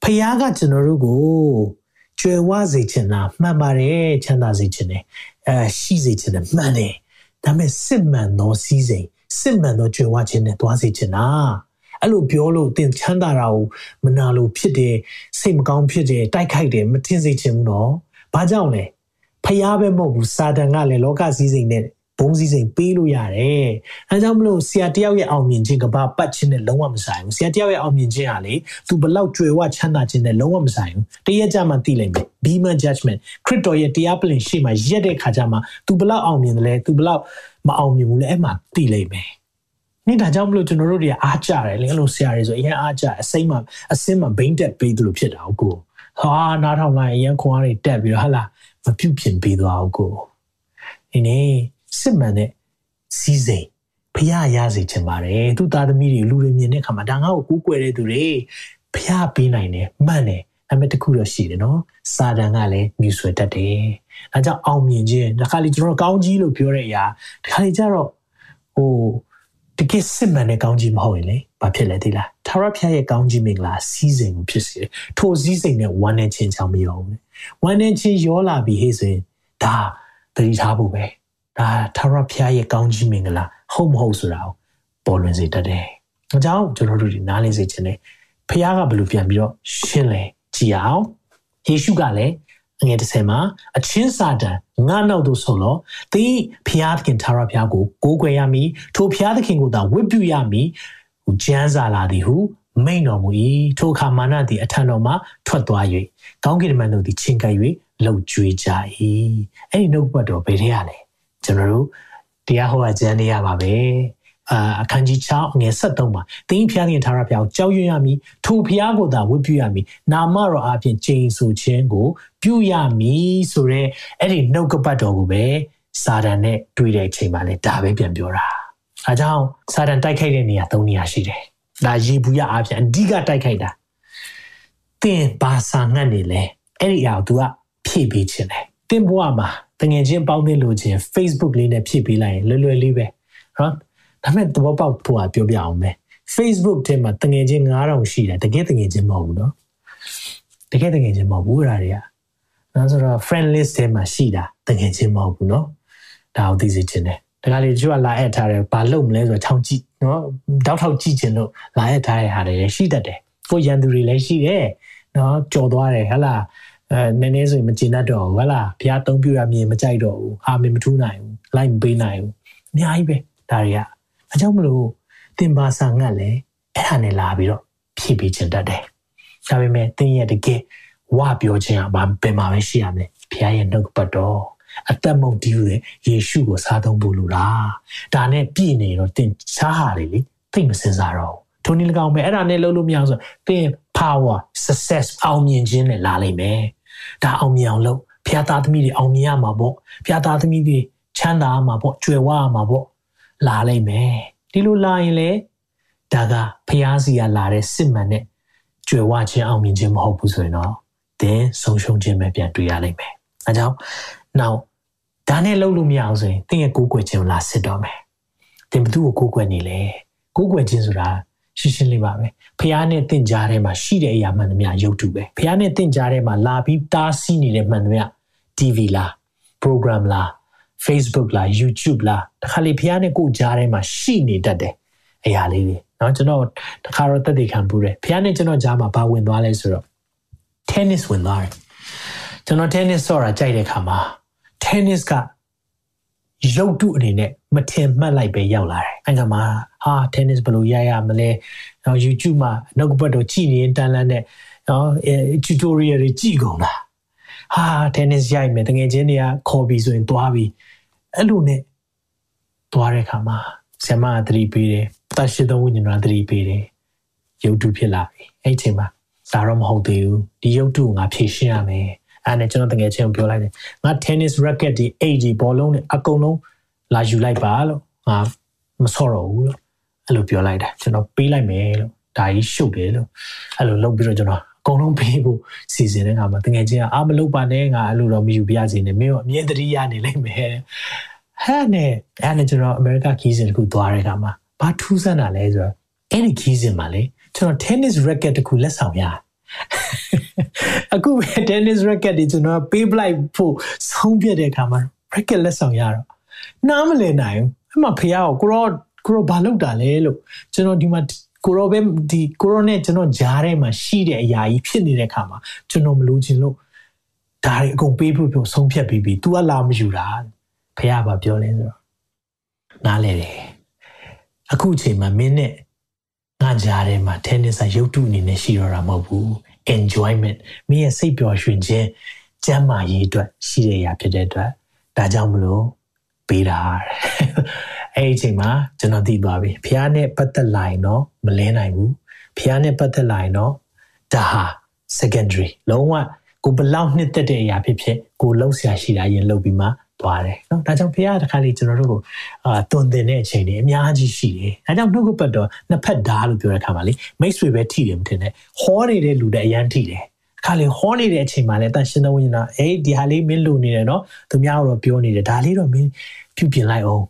ဖခင်ကကျွန်တော်တို့ကိုကျွယ်ဝစေချင်တာမှန်ပါတယ်ချမ်းသာစေချင်တယ်အဲရှိစေချင်တယ်မှန်တယ်ဒါပေမဲ့စစ်မှန်သောစီးစိမ်စစ်မှန်သောကြွယ်ဝခြင်းနဲ့သွားစေချင်တာ အဲ့လိုပြောလို့သင်ချမ်းသာတာကိုမနာလို့ဖြစ်တယ်စိတ်မကောင်းဖြစ်တယ်တိုက်ခိုက်တယ်မထင်စေချင်ဘူးနော်ဘာကြောင့်လဲဖျားပဲမဟုတ်ဘူးစာတန်ကလည်းလောကစည်းစိမ်နဲ့ဘုံစည်းစိမ်ပေးလို့ရတယ်အဲကြောင့်မလို့ဆရာတယောက်ရဲ့အောင်မြင်ခြင်းကဘာပတ်ခြင်းနဲ့လုံးဝမဆိုင်ဘူးဆရာတယောက်ရဲ့အောင်မြင်ခြင်းဟာလေသူဘလောက်ကြွယ်ဝချမ်းသာခြင်းနဲ့လုံးဝမဆိုင်ဘူးတရက်ကြမှာသိလိမ့်မယ် Beamer judgment ခရစ်တော်ရဲ့တရားပလင်ရှေ့မှာရက်တဲ့ခါကျမှသူဘလောက်အောင်မြင်တယ်လဲသူဘလောက်မအောင်မြင်ဘူးလဲအဲ့မှာသိလိမ့်မယ် နေ့ဒါကြောင့်မလို့ကျွန်တော်တို့တွေအားကြတယ်လေအဲ့လိုဆရာတွေဆိုအရင်အားကြအစိမ့်မှာအစင်းမှာဘိန်းတက်ပေးသလိုဖြစ်တာဟုတ်ကိုဟာနားထောင်လိုက်အရင်ခွန်အားတွေတက်ပြီးတော့ဟာလာမပြုတ်ပြင်ပေးသွားဟုတ်ကိုဒီနေ့စစ်မှန်တဲ့စီးစိမ်ဖះရစေချင်ပါတယ်သူသားသမီးတွေလူတွေမြင်တဲ့အခါမှာဒါငါ့ကိုကူးကွယ်တဲ့သူတွေဖះပေးနိုင်တယ်မှန်တယ်အမေတခုတော့ရှိတယ်နော်စာတန်ကလည်းမြူဆွဲတတ်တယ်ဒါကြောင့်အောင်မြင်ခြင်းဒီခါလေကျွန်တော်ကောင်းကြီးလို့ပြောတဲ့အရာဒီခါလေကျတော့ဟို တကယ်စစ်မှန်တဲ့ကောင်းကြီးမဟုတ်ရင်လေဘာဖြစ်လဲသိလားသာရဖျားရဲ့ကောင်းကြီးမင်္ဂလာစီးစိမ်ကိုဖြစ်စေတယ်ထိုစည်းစိမ်နဲ့ဝမ်းနဲ့ချင်းချောင်းမရောဘူးဝမ်းနဲ့ချင်းရောလာပြီဟေ့ဆိုရင်ဒါတတိထားဖို့ပဲဒါသာရဖျားရဲ့ကောင်းကြီးမင်္ဂလာဟုတ်မဟုတ်ဆိုတာကိုပေါ်လွင်စေတတ်တယ်အကြောင်းကျွန်တော်တို့ဒီနားလည်စေချင်တယ်ဖျားကဘယ်လိုပြန်ပြီးတော့ရှင်းလဲကြည်အောင်ယေရှုကလည်း ငွေ30မှာအချင်းစာတန်ငါနောက်သို့ဆိုလို့သင်ဖျားသခင်သာရဖျားကိုကိုးကွယ်ရမည်ထိုဖျားသခင်ကိုသာဝတ်ပြုရမည်ကျမ်းစာလာသည်ဟုမိန်တော်မူ၏ထိုအခါမာနသည်အထံတော်မှထွက်သွား၍ကောင်းကင်တမန်တို့သည်ချင်းကပ်၍လှုပ်ကြွေးကြ၏အဲ့ဒီနှုတ်ပတ်တော်ဘယ်ထဲရလဲကျွန်တော်တို့တရားဟောကျမ်းနေရပါပဲ အာအခန်းကြီး6အငယ်73မှာတင်းဖျားခင်ထာရဖျားကိုကြောက်ရွံ့ရမည်ထိုဖျားကိုသာဝတ်ပြုရမည်နာမတော်အပြင်ကျိန်ဆူခြင်းကိုပြုရမည်ဆိုတော့အဲ့ဒီနှုတ်ကပတ်တော်ကိုပဲစာတန်နဲ့တွေ့တဲ့အချိန်မှာလည်းဒါပဲပြန်ပြောတာအဲကြောင့်စာတန်တိုက်ခိုက်တဲ့နေရာ၃နေရာရှိတယ်ဒါရေဘူးရအပြင်အဓိကတိုက်ခိုက်တာတင်ဘာစာငတ်နေလဲအဲ့ဒီအရာကို तू ကဖြည့်ပေးခြင်းတယ်တင်ဘွားမှာတငယ်ချင်းပေါင်းသင်းလို့ခြင်း Facebook လေးနဲ့ဖြည့်ပေးလိုက်ရင်လွယ်လွယ်လေးပဲနော် ဒါပေမဲ့သဘောပေါက်ဖို့ကပြောပြအောင်မယ် Facebook ထဲမှာတငယ်ချင်း9000ရှိတယ်တကယ်တငယ်ချင်းမဟုတ်ဘူးเนาะတကယ်တငယ်ချင်းမဟုတ်ဘူးအဲ့ဒါတွေကနော်ဆိုတော့ friend list ထဲမှာရှိတာတငယ်ချင်းမဟုတ်ဘူးเนาะဒါကိုသိစေချင်တယ်တခါလေကျွတ်လာအပ်ထားတယ်ဘာလုပ်မလဲဆိုတော့ခြောက်ကြည့်နော်တောက်ထောက်ကြည့်ချင်လို့လာအပ်ထားတဲ့ဟာတွေရှိတတ်တယ်ကိုရန်သူတွေလည်းရှိတယ်နော်ကြော်သွားတယ်ဟဟလားအဲနည်းနည်းဆိုရင်မကျင်တတ်တော့ဘူးဟဟလားဘုရားသုံးပြရမြင်မကြိုက်တော့ဘူးဟာမင်းမထူးနိုင်ဘူးလိုက်မပေးနိုင်ဘူးအများကြီးပဲဒါတွေက အကြောင်းမလို့တင်ပါစာငတ်လဲအဲ့ဒါနဲ့လာပြီးတော့ဖြည့်ပေးခြင်းတတ်တယ်ဒါပေမဲ့တင်းရဲ့တကယ်ဝပြောခြင်းကဘာပင်မှာပဲရှိရမယ်ဘုရားရဲ့နှုတ်ပတ်တော်အသက်မုန်တီးရဲ့ယေရှုကိုစားသုံးဖို့လိုလားဒါနဲ့ပြည့်နေတော့တင်ချားဟာလေသိမစင်စားတော့ထိုနည်း၎င်းပဲအဲ့ဒါနဲ့လုပ်လို့မရအောင်ဆိုတင် power success အောင်မြင်ခြင်းနဲ့လာလိမ့်မယ်ဒါအောင်မြင်အောင်လုပ်ဖျားသားသမီးတွေအောင်မြင်ရမှာပေါ့ဖျားသားသမီးတွေချမ်းသာမှာပေါ့ကြွယ်ဝရမှာပေါ့ လာလိမ့်မယ်ဒီလိုလာရင်လေဒါကဖျားစီကလာတဲ့စစ်မှန်တဲ့ကြွယ်ဝခြင်းအောင်မြင်ခြင်းမဟုတ်ဘူးဆိုရင်တော့သင်ဆုံးရှုံးခြင်းပဲပြန်တွေ့ရလိမ့်မယ်။အဲကြောင့်နောက်ဒါနဲ့လုံးလို့မရအောင်ဆိုရင်သင်ရဲ့ကိုးကွယ်ခြင်းကိုလာစစ်တော့မယ်။သင်ဘသူ့ကိုကိုးကွယ်နေလဲ။ကိုးကွယ်ခြင်းဆိုတာရှင်းရှင်းလေးပါပဲ။ဖះနဲ့တင့်ကြားထဲမှာရှိတဲ့အရာမှန်သမျှရုပ်တုပဲ။ဖះနဲ့တင့်ကြားထဲမှာလာပြီးတားဆီးနေတဲ့မှန်သမျှ TV လား program လား Facebook လား YouTube လားတခါလေဖះနဲ့ကိုကြားထဲမှာရှိနေတတ်တယ်အရာလေးတွေเนาะကျွန်တော်တခါတော့တက်တည်ခံပူတယ်ဖះနဲ့ကျွန်တော်ကြားမှာဘာဝင်သွားလဲဆိုတော့ tennis ဝင်သွားတယ်ကျွန်တော် tennis ဆော့တာကြိုက်တဲ့ခါမှာ tennis ကရုပ်တုအနေနဲ့မထင်မှတ်လိုက်ပဲရောက်လာတယ်အဲ့ကမှာဟာ tennis ဘယ်လိုရရမလဲနော် YouTube မှာနောက်ကဘက်တော့ကြည်နေတန်းလန်းနဲ့နော် tutorial တွေကြည်ကုန်တာဟာ tennis ရိုက်မယ်တကယ်ချင်းတွေကခေါ်ပြီးဆိုရင်သွားပြီး အဲ့လိုနဲ့သွားတဲ့ခါမှာဆ iam ကသတိပေးတယ်တရှိသောဝိညာဉ်တော်သတိပေးတယ်ရုပ်တုဖြစ်လာပြီအဲ့ချိန်မှာဒါတော့မဟုတ်သေးဘူးဒီရုပ်တုငါဖြည့်ရှင်းရမယ်အဲ့နဲ့ကျွန်တော်တကယ်ချင်းပြောလိုက်တယ်ငါ tennis racket ဒီ8ဒီဘောလုံးတွေအကုန်လုံးလာယူလိုက်ပါလို့ငါမဆော့တော့ဘူးလို့အဲ့လိုပြောလိုက်တာကျွန်တော်ပေးလိုက်မယ်လို့ဒါကြီးရှုပ်တယ်လို့အဲ့လိုလုပ်ပြီးတော့ကျွန်တော် အကုန်လုံးပေးဖို့စီစဉ်တဲ့အခါမှာတကယ်ချင်းအာမလုပ်ပါနဲ့ငါအဲ့လိုတော့မယူပြရစေနဲ့မင်းတို့အမြဲတမ်းရနေလိမ့်မယ်ဟဲ့နဲ့အဲ့နဲ့ကျွန်တော်အမေရိကခီးစဉ်တခုသွားတဲ့အခါမှာဘာထူးဆန်းတာလဲဆိုတော့အဲ့ဒီခီးစဉ်မှာလေကျွန်တော် tennis racket တခုလက်ဆောင်ရတယ်အခုပဲ tennis racket တွေကျွန်တော်ပေးပလိုက်ဖို့ဆုံးဖြတ်တဲ့အခါမှာ racket လက်ဆောင်ရတော့နားမလည်နိုင်ဘူးအမှဖေရောကိုရောကိုရောဘာလုပ်တာလဲလို့ကျွန်တော်ဒီမှာ ကိုရောပဲဒီကိုရောနဲ့ကျွန်တော်ဂျားထဲမှာရှိတဲ့အရာကြီးဖြစ်နေတဲ့အခါမှာကျွန်တော်မလို့ခြင်းလို့ဒါတွေအကုန်ပေးဖို့ပြောဆုံးဖြတ်ပြီးပြီ तू ကလာမယူတာဖေကဘာပြောလဲဆိုတော့နားလေတယ်အခုအချိန်မှာမင်းနဲ့ငါကြားထဲမှာ tennis ရုပ်တုအနေနဲ့ရှိတော့တာမဟုတ်ဘူး enjoyment မင်းရဲ့စိတ်ပျော်ရွှင်ခြင်းကျမ်းမာရေးအတွက်ရှိတဲ့အရာဖြစ်တဲ့အတွက်ဒါကြောင့်မလို့ပေးတာ အဲ့ဒီအချိန်မှာကျွန်တော်သိသွားပြီဖះနဲ့ပတ်သက်လာရင်တော့မလဲနိုင်ဘူးဖះနဲ့ပတ်သက်လာရင်တော့ဒါဟာ secondary လုံးဝကိုဘလောက်နှစ်သက်တဲ့အရာဖြစ်ဖြစ်ကိုလှုပ်ရှားရှိတာရင်လှုပ်ပြီးမှသွားတယ်เนาะဒါကြောင့်ဖះတခါလေးကျွန်တော်တို့ကိုအာတွင်တင်တဲ့အချိန်တွေအများကြီးရှိတယ်ဒါကြောင့်နှုတ်ကပတ်တော့နှစ်ဖက်ဓာတ်လို့ပြောတဲ့အခါမှာလေမိတ်ဆွေပဲထိတယ်မထင်နဲ့ဟောနေတဲ့လူတွေအရန်ထိတယ်ခါလေဟောနေတဲ့အချိန်မှာလည်းတန်ရှင်တော်ဝိညာဉ်အေးဒီဟာလေးမင်းလူနေတယ်နော်သူများတော့ပြောနေတယ်ဒါလေးတော့မင်းပြုပြင်လိုက်အောင်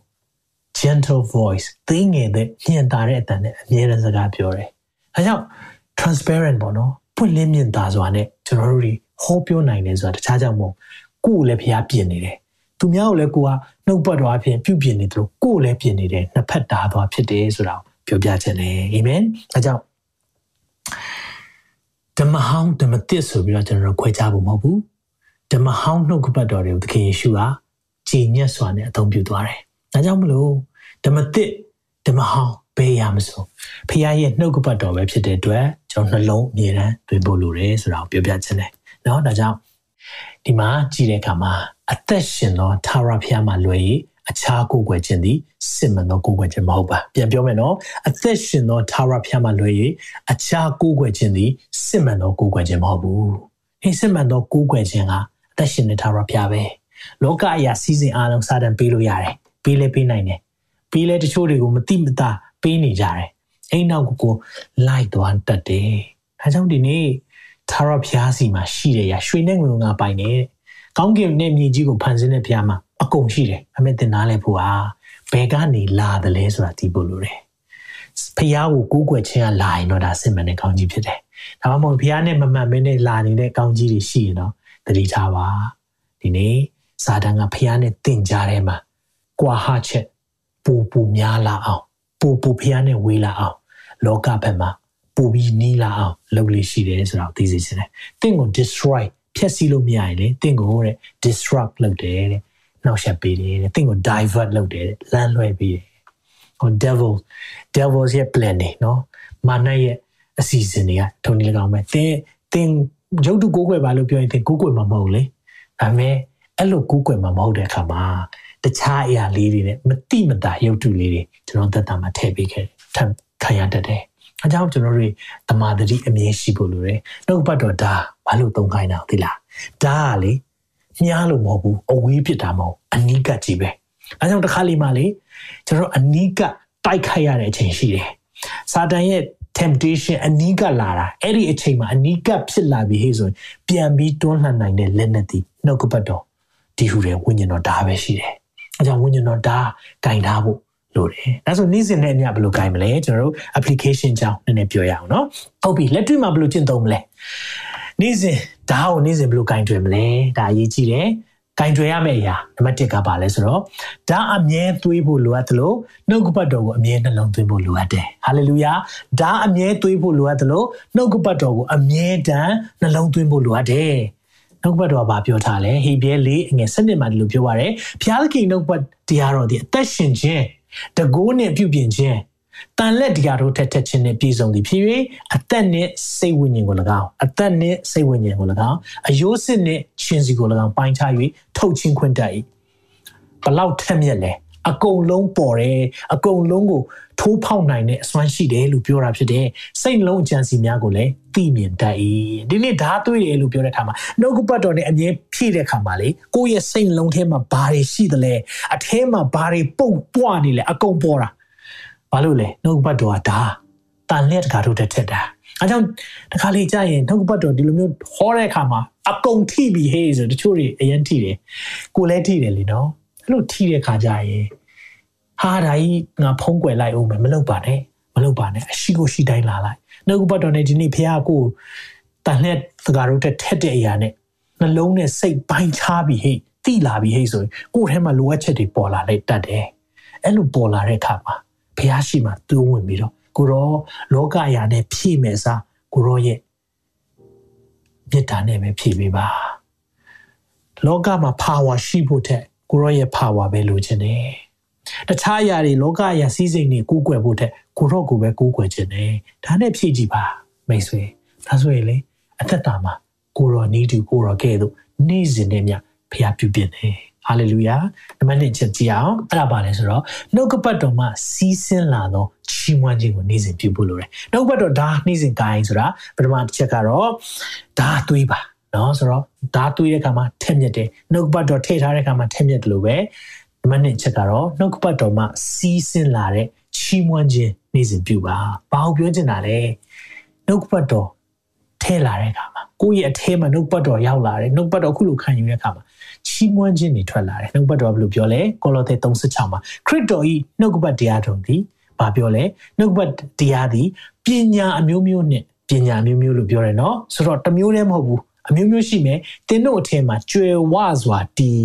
gentle voice သိငယ်တဲ့ညင်တာတဲ့အတန်နဲ့အမြဲတမ်းစကားပြောတယ်အဲကြောင့် transparent ပေါ့နော်ပွင့်လင်းမြင်သာစွာနဲ့ကျွန်တော်တို့တွေဟောပြောနိုင်တယ်ဆိုတာတခြားကြောင့်မဟုတ်ကိုယ်လည်းဖျားပြင်နေတယ်သူများကိုလည်းကိုကနှုတ်ပတ်တော်အဖြစ်ပြုပြင်နေတယ်လို့ကိုယ်လည်းပြင်နေတယ်နှစ်ဖက်တာသွားဖြစ်တယ်ဆိုတာပြောပြခြင်းလေအာမင်အဲကြောင့်ဓမ္မဟောင်းဓမ္မသစ်ဆိုပြီးတော့ကျွန်တော်တို့ခွဲခြားဖို့မဟုတ်ဘူးဓမ္မဟောင်းနှုတ်ကပတ်တော်တွေကိုသခင်ယေရှုကကြည်ညက်စွာနဲ့အသုံးပြုသွားတယ် ဒါကြောင့်မလို့ဓမ္မသစ်ဓမ္မဟောင်းဘယ်ရမစို့ဖခင်ရဲ့နှုတ်ကပတ်တော်ပဲဖြစ်တဲ့အတွက်ကျွန်တော်နှလုံးအမြဲတမ်းတွင်ဖို့လိုတယ်ဆိုတာကိုပြောပြခြင်းတယ်เนาะဒါကြောင့်ဒီမှာကြည့်တဲ့အခါမှာအသက်ရှင်သောသာရဖျားမှာလွယ်၍အခြားကိုယ်ွယ်ခြင်းသည်စစ်မှန်သောကိုယ်ွယ်ခြင်းမဟုတ်ပါပြန်ပြောမယ်နော်အသက်ရှင်သောသာရဖျားမှာလွယ်၍အခြားကိုယ်ွယ်ခြင်းသည်စစ်မှန်သောကိုယ်ွယ်ခြင်းမဟုတ်ဘူးဒီစစ်မှန်သောကိုယ်ွယ်ခြင်းကအသက်ရှင်တဲ့သာရဖျားပဲလောကအရာစီစဉ်အားလုံးစာတန်ပေးလို့ရတယ် ပေးလဲပေးနိုင်တယ်ပေးလဲတချို့တွေကိုမတိမတာပေးနေကြတယ်အဲ့နောက်ကိုကိုလိုက်သွားတတ်တယ်ဒါကြောင့်ဒီနေ့သာရဖျားစီမှာရှိတဲ့ရာရွှေနဲ့ငွေငါပိုင်နေတဲ့ကောင်းကင်နဲ့မြေကြီးကိုဖန်ဆင်းတဲ့ဘုရားမှာအကုန်ရှိတယ်အမေတင်နားလဲဖို့ဟာဘယ်ကနေလာတယ်လဲဆိုတာသိဖို့လိုတယ်ဘုရားကိုကိုးကွယ်ခြင်းကလာရင်တော့ဒါစစ်မှန်တဲ့ကောင်းကြီးဖြစ်တယ်ဒါမှမဟုတ်ဘုရားနဲ့မမှန်မင်းနဲ့လာနေတဲ့ကောင်းကြီးတွေရှိရင်တော့သတိထားပါဒီနေ့စာတန်ကဘုရားနဲ့တင့်ကြတဲ့မှာ ကွာဟချက်ပူပူများလာအောင်ပူပူဘုရားနဲ့ဝေးလာအောင်လောကဘက်မှာပူပြီးနီးလာအောင်လုပ်လို့ရှိတယ်ဆိုတာကိုသိစေချင်တယ်။တင့်ကို destroy ဖျက်ဆီးလို့မရရင်လေတင့်ကိုတဲ့ disrupt လုပ်တယ်တဲ့နှောက်ယှက်ပေးတယ်တဲ့တင့်ကို divert လုပ်တယ်လမ်းလွှဲပေးတယ်ဟို devil devils ရဲ့ plan တွေနော်မာနရဲ့အစီအစဉ်တွေကထုံနေ၎င်းပဲတင်းတင်းရုပ်တုကိုးကွယ်ပါလို့ပြောရင်တင်းကိုးကွယ်မှာမဟုတ်လေဒါပေမဲ့အဲ့လိုကိုးကွယ်မှာမဟုတ်တဲ့အခါမှာ တခြားအရာလေးတွေနဲ့မတိမတာရုပ်တုလေးတွေကျွန်တော်သက်တာမှာထည့်ပေးခဲ့ထပ်ခံရတတ်တယ်အကြောင်းကျွန်တော်တို့တမာတတိအမြင်ရှိဖို့လိုတယ်နှုတ်ပတ်တော်ဒါဘာလို့သုံးခိုင်းတာသိလားဒါကလေမြားလို့မဟုတ်ဘူးအဝေးဖြစ်တာမဟုတ်အနီးကပ်ကြီးပဲအဲကြောင့်တစ်ခါလေးမှလေကျွန်တော်အနီးကပ်တိုက်ခိုက်ရတဲ့အချိန်ရှိတယ်စာတန်ရဲ့ temptation အနီးကပ်လာတာအဲ့ဒီအချိန်မှာအနီးကပ်ဖြစ်လာပြီဟေ့ဆိုရင်ပြန်ပြီးတွန်းလှန်နိုင်တဲ့လက်နက်တီနှုတ်ကပတ်တော်ဒီဟူတဲ့ဝိညာဉ်တော်ဒါပဲရှိတယ်။ အဲကြောင့်ဝိညာဉ်တော်ဒါဂိုင်ထားဖို့လို့တယ်။ဒါဆိုနေ့စဉ်နဲ့အမျှဘယ်လိုဂိုင်မလဲကျွန်တော်တို့ application ကြောင်းနည်းနည်းပြောရအောင်နော်။ဟုတ်ပြီလက်တွေ့မှာဘယ်လိုကျင့်သုံးမလဲ။နေ့စဉ်ဒါကိုနေ့စဉ်ဘယ်လိုဂိုင်တွယ်မလဲ။ဒါအရေးကြီးတယ်။ဂိုင်တွယ်ရမယ့်အရာနံပါတ်1ကပါလဲဆိုတော့ဒါအမြဲသွေးဖို့လိုအပ်တယ်လို့နှုတ်ကပတ်တော်ကိုအမြဲနှလုံးသွင်းဖို့လိုအပ်တယ်ဟာလေလုယာဒါအမြဲသွေးဖို့လိုအပ်တယ်လို့နှုတ်ကပတ်တော်ကိုအမြဲတမ်းနှလုံးသွင်းဖို့လိုအပ်တယ် နှုတ်ဘတ်တော်ကပြောထားလဲဟေဘရဲလေးအငယ်၁၂မှာဒီလိုပြောပါရယ်ဘုရားသခင်နှုတ်ဘတ်တရားတော်ဒီအသက်ရှင်ခြင်းတကိုးနဲ့ပြုပြင်ခြင်းတန်လက်တရားတို့ထက်ထက်ခြင်းနဲ့ပြည်စုံသည်ဖြစ်၍အသက်နဲ့စိတ်ဝိညာဉ်ကို၎င်းအသက်နဲ့စိတ်ဝိညာဉ်ကို၎င်းအယိုးစစ်နဲ့ရှင်စီကို၎င်းပိုင်းခြား၍ထုတ်ချင်းခွင့်တတ်၏ဘလောက်ထက်မြက်လဲ အကုန်လုံးပေါ်တယ်အကုန်လုံးကိုထိုးဖောက်နိုင်တဲ့အစွမ်းရှိတယ်လို့ပြောတာဖြစ်တယ်စိတ်လုံးအကြံစီများကိုလည်းသိမြင်တတ်၏ဒီနေ့ဓာတ်သွေးတယ်လို့ပြောတဲ့အခါမှာနှုတ်ကပတ်တော်နဲ့အမြဲဖြည့်တဲ့အခါမှာလေကိုယ့်ရဲ့စိတ်လုံးထဲမှာဘာတွေရှိသလဲအထဲမှာဘာတွေပုတ်ပွားနေလဲအကုန်ပေါ်တာဘာလို့လဲနှုတ်ကပတ်တော်ကဒါတန်လက်တကာတို့တက်ထက်တာအဲကြောင့်တခါလေကြာရင်နှုတ်ကပတ်တော်ဒီလိုမျိုးဟောတဲ့အခါမှာအကုန်ထိပြီဟေးဆိုတချို့တွေအရင်ထိတယ်ကိုလည်းထိတယ်လीနော် အဲ့လိုထိတဲ့ခါကျရင်ဟာဒါကြီးငါဖုံးကွယ်လိုက်အောင်မယ်မလုပ်ပါနဲ့မလုပ်ပါနဲ့အရှိကိုရှိတိုင်းလာလိုက်နှုတ်ကပတ်တော်နဲ့ဒီနေ့ဖះကိုတန်လက်သကာတို့တက်ထက်တဲ့အရာနဲ့နှလုံးနဲ့စိတ်ပိုင်းခြားပြီးဟိတိလာပြီးဟိဆိုရင်ကိုယ်ထဲမှာလိုအပ်ချက်တွေပေါ်လာလိုက်တတ်တယ်အဲ့လိုပေါ်လာတဲ့အခါမှာဖះရှိမှသူ့ဝင်ပြီးတော့ကိုရောလောကအရာနဲ့ဖြည့်မယ်စားကိုရောရဲ့မေတ္တာနဲ့ပဲဖြည့်ပေးပါလောကမှာ power ရှိဖို့တဲ့ကို ရောရဲ့ power ပဲလိုချင်တယ်တခြားအရာတွေလောကအရာစည်းစိမ်တွေကူးကွယ်ဖို့တဲ့ကိုရောကိုပဲကူးကွယ်ခြင်းတယ်ဒါနဲ့ဖြည့်ကြည့်ပါမိတ်ဆွေဒါဆိုရင်လေအသက်တာမှာကိုရောနီးတူကိုရောကဲ့သို့နေ့စဉ်နဲ့မြဖျားပြုပြင်တယ်ဟာလေလုယာနံပါတ်1ချက်ကြည့်အောင်အဲ့ဒါပါလဲဆိုတော့နှုတ်ကပတ်တော်မှာစီးဆင်းလာသောချီးမွမ်းခြင်းကိုနေ့စဉ်ပြုဖို့လိုတယ်နှုတ်ကပတ်တော်ဒါနေ့စဉ်ကိုင်းဆိုတာပထမတစ်ချက်ကတော့ဒါသွေးပါ နော်ဆိုတော့ဒါသွေးတဲ့အခါမှာထက်မြက်တယ်နှုတ်ကပတ်တော်ထည့်ထားတဲ့အခါမှာထက်မြက်တယ်လို့ပဲနံပါတ်2ချက်ကတော့နှုတ်ကပတ်တော်မှာစီးဆင်းလာတဲ့ချီးမွမ်းခြင်းနေ့စဉ်ပြုပါဘာလို့ပြောချင်တာလဲနှုတ်ကပတ်တော်ထဲလာတဲ့အခါမှာကိုယ့်ရဲ့အထဲမှာနှုတ်ပတ်တော်ရောက်လာတယ်နှုတ်ပတ်တော်ခုလိုခံယူတဲ့အခါမှာချီးမွမ်းခြင်းတွေထွက်လာတယ်နှုတ်ပတ်တော်ဘယ်လိုပြောလဲကောလောသဲ36မှာခရစ်တော်ဤနှုတ်ကပတ်တရားတော်သည်ဘာပြောလဲနှုတ်ကပတ်တရားသည်ပညာအမျိုးမျိုးနဲ့ပညာမျိုးမျိုးလို့ပြောတယ်နော်ဆိုတော့တစ်မျိုးတည်းမဟုတ်ဘူး အမျိုးမျိုးရှိမယ်တင်းတို့အထက်မှာကျွယ်ဝစွာတည်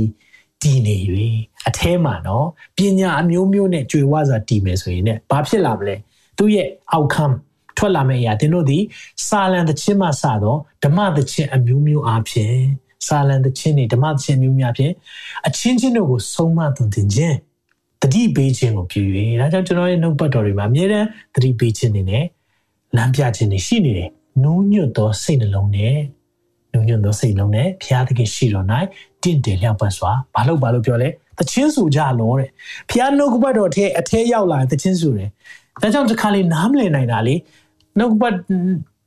တည်နေ၍အထဲမှာနော်ပညာအမျိုးမျိုးနဲ့ကျွယ်ဝစွာတည်မယ်ဆိုရင်ねဘာဖြစ်လာမလဲသူ့ရဲ့ outcome ထွက်လာမယ့်အရာသင်တို့သည်စာလံသချင်းမှစသောဓမ္မသချင်းအမျိုးမျိုးအားဖြင့်စာလံသချင်းတွေဓမ္မသချင်းမျိုးများဖြင့်အချင်းချင်းတို့ကိုဆုံးမသွန်သင်ခြင်းတတိပေးခြင်းကိုပြု၍ဒါကြောင့်ကျွန်တော်ရဲ့နှုတ်ပတ်တော်တွေမှာအမြဲတမ်းတတိပေးခြင်းတွေနဲ့လမ်းပြခြင်းတွေရှိနေတယ်နူးညွတ်သောစိတ်နှလုံးနဲ့ နူးညွတ်သောစိတ်နှလုံးနဲ့ဘုရားသခင်ရှိတော်၌တင့်တယ်လျောက်ပတ်စွာဘာလို့ဘာလို့ပြောလဲတချင်းစုကြလောတဲ့ဘုရားနှုတ်ကပတ်တော်ထဲအထဲရောက်လာတချင်းစုတယ်ဒါကြောင့်တစ်ခါလေးနားမလည်နိုင်တာလေနှုတ်ပတ်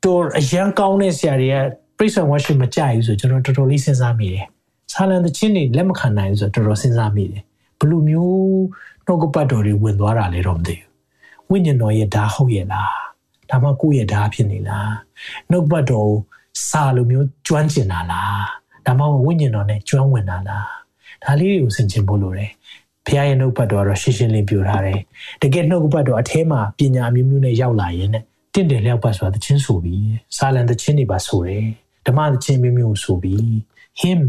တော်အရန်ကောင်းတဲ့ဆရာတွေကပြိဿဝါရှိမကြိုက်ဘူးဆိုကျွန်တော်တော်တော်လေးစဉ်းစားမိတယ်။ဆာလန်တချင်းတွေလက်မခံနိုင်ဘူးဆိုတော့တော်တော်စဉ်းစားမိတယ်။ဘယ်လိုမျိုးနှုတ်ကပတ်တော်တွေဝင်သွားတာလဲတော့မသိဘူး။ဝိညာဉ်တော်ရဲ့ဓာတ်ဟုတ်ရဲ့လား။ဒါမှကိုယ့်ရဲ့ဓာတ်ဖြစ်နေလား။နှုတ်ပတ်တော် စာလိုမျိုးကျွမ်းကျင်တာလား။ဒါမှမဟုတ်ဝိညာဉ်တော်နဲ့ကျွမ်းဝင်တာလား။ဒါလေးတွေကိုဆင်ခြင်ဖို့လိုတယ်။ဖခင်ရဲ့နှုတ်ပတ်တော်တော့ရှင်းရှင်းလင်းပြထားတယ်။တကယ်နှုတ်ပတ်တော်အထဲမှာပညာမျိုးမျိုးနဲ့ရောက်လာရင်ねတင့်တယ်လျောက်ပတ်ဆိုတာတခြင်းဆိုပြီးစာလံတခြင်းတွေပါဆိုတယ်ဓမ္မတခြင်းမျိုးမျိုးဆိုပြီး him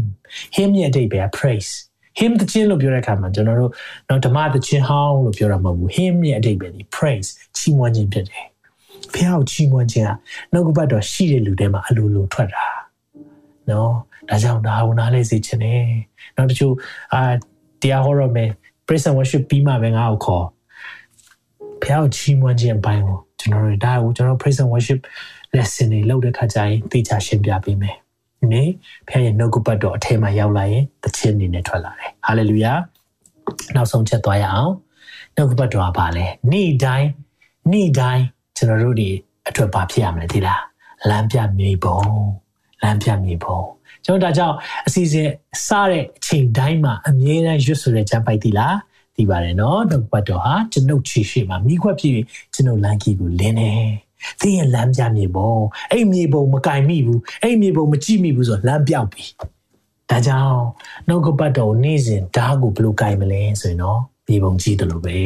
him ရဲ့အဓိပ္ပာယ် praise him တခြင်းလို့ပြောတဲ့အခါမှာကျွန်တော်တို့တော့ဓမ္မတခြင်းဟောင်းလို့ပြောတာမဟုတ်ဘူး him ရဲ့အဓိပ္ပာယ်ဒီ praise ချီးမွမ်းခြင်းဖြစ်တယ် ဖះကိုချီးမွမ်းခြင်းကနှုတ်ကပတ်တော်ရှိတဲ့လူတွေမှာအလိုလိုထွက်တာနော်ဒါကြောင့်ဒါကိုနားလဲစေချင်တယ်နောက်တချို့အာတရားဟောရမယ် praise and worship ပြီးမှပဲငါ့ကိုခေါ်ဖះကိုချီးမွမ်းခြင်းအပိုင်းကိုကျွန်တော်တို့ဒါကိုကျွန်တော် praise and worship lesson တွေလုပ်တဲ့ခါကျရင်သိချရှင်းပြပေးမယ်။ဒီနေ့ဖခင်ရဲ့နှုတ်ကပတ်တော်အထက်မှာရောက်လာရင်သခြင်းအနေနဲ့ထွက်လာတယ်။ hallelujah ။နောက်ဆုံးချက်သွားရအောင်။နှုတ်ကပတ်တော်ကပါလဲ။နေ့တိုင်းနေ့တိုင်း ကျွန်တော်တို့ဒီအတွက်ဘာဖြစ်ရမလဲသိလား။လမ်းပြမြေပုံလမ်းပြမြေပုံကျွန်တော်ဒါကြောင့်အစီအစဉ်စတဲ့အချိန်တိုင်းမှာအမြဲတမ်းရွတ်ဆိုတဲ့ကျမ်းပိုက်သီလားသိပါတယ်နော်နှုတ်ပတ်တော်ဟာကျွန်ုပ်ခြေရှိမှာမိခွက်ဖြစ်ကျွန်ုပ်လမ်းကြီးကိုလင်းတယ်သင်ရဲ့လမ်းပြမြေပုံအဲ့မြေပုံမကင်မိဘူးအဲ့မြေပုံမကြည့်မိဘူးဆိုလမ်းပြောက်ပြီဒါကြောင့်နှုတ်ကပတ်တော်နေ့စဉ်ဓာတ်ကိုဘယ်လိုကင်မလဲဆိုရင်တော့မြေပုံကြည့်တယ်လို့ပဲ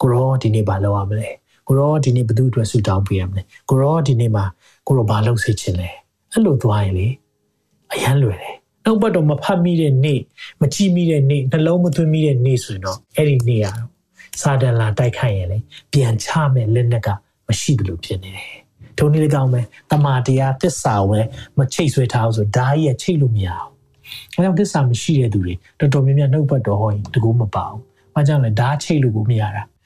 ကိုရောဒီနေ့ဘာလုပ်ရမလဲ ကိုရောဒီနေ့ဘသူအတွက်ဆူတောင်းပေးရမလဲကိုရောဒီနေ့မှာကိုရောဘာလုပ်စေချင်လဲအဲ့လိုသွားရင်လေအရန်လွယ်တယ်နှုတ်ပတ်တော်မဖတ်မိတဲ့နေ့မကြည့်မိတဲ့နေ့နှလုံးမသွင်းမိတဲ့နေ့ဆိုရင်တော့အဲ့ဒီနေ့ရတော့စာတန်လာတိုက်ခိုက်ရင်လေပြန်ချမဲ့လက်နက်ကမရှိဘူးလို့ဖြစ်နေတယ်။ထုံနည်း၎င်းပဲတမာတရားသစ္စာဝဲမချိတ်ဆွဲထားအောင်ဆိုဓာတ်ရဲ့ချိတ်လို့မရအောင်။အဲကြောင့်သစ္စာမရှိတဲ့သူတွေတော်တော်များများနှုတ်ပတ်တော်ဟောရင်တကူမပါဘူး။ဘာကြောင့်လဲဓာတ်ချိတ်လို့ကိုမရတာ။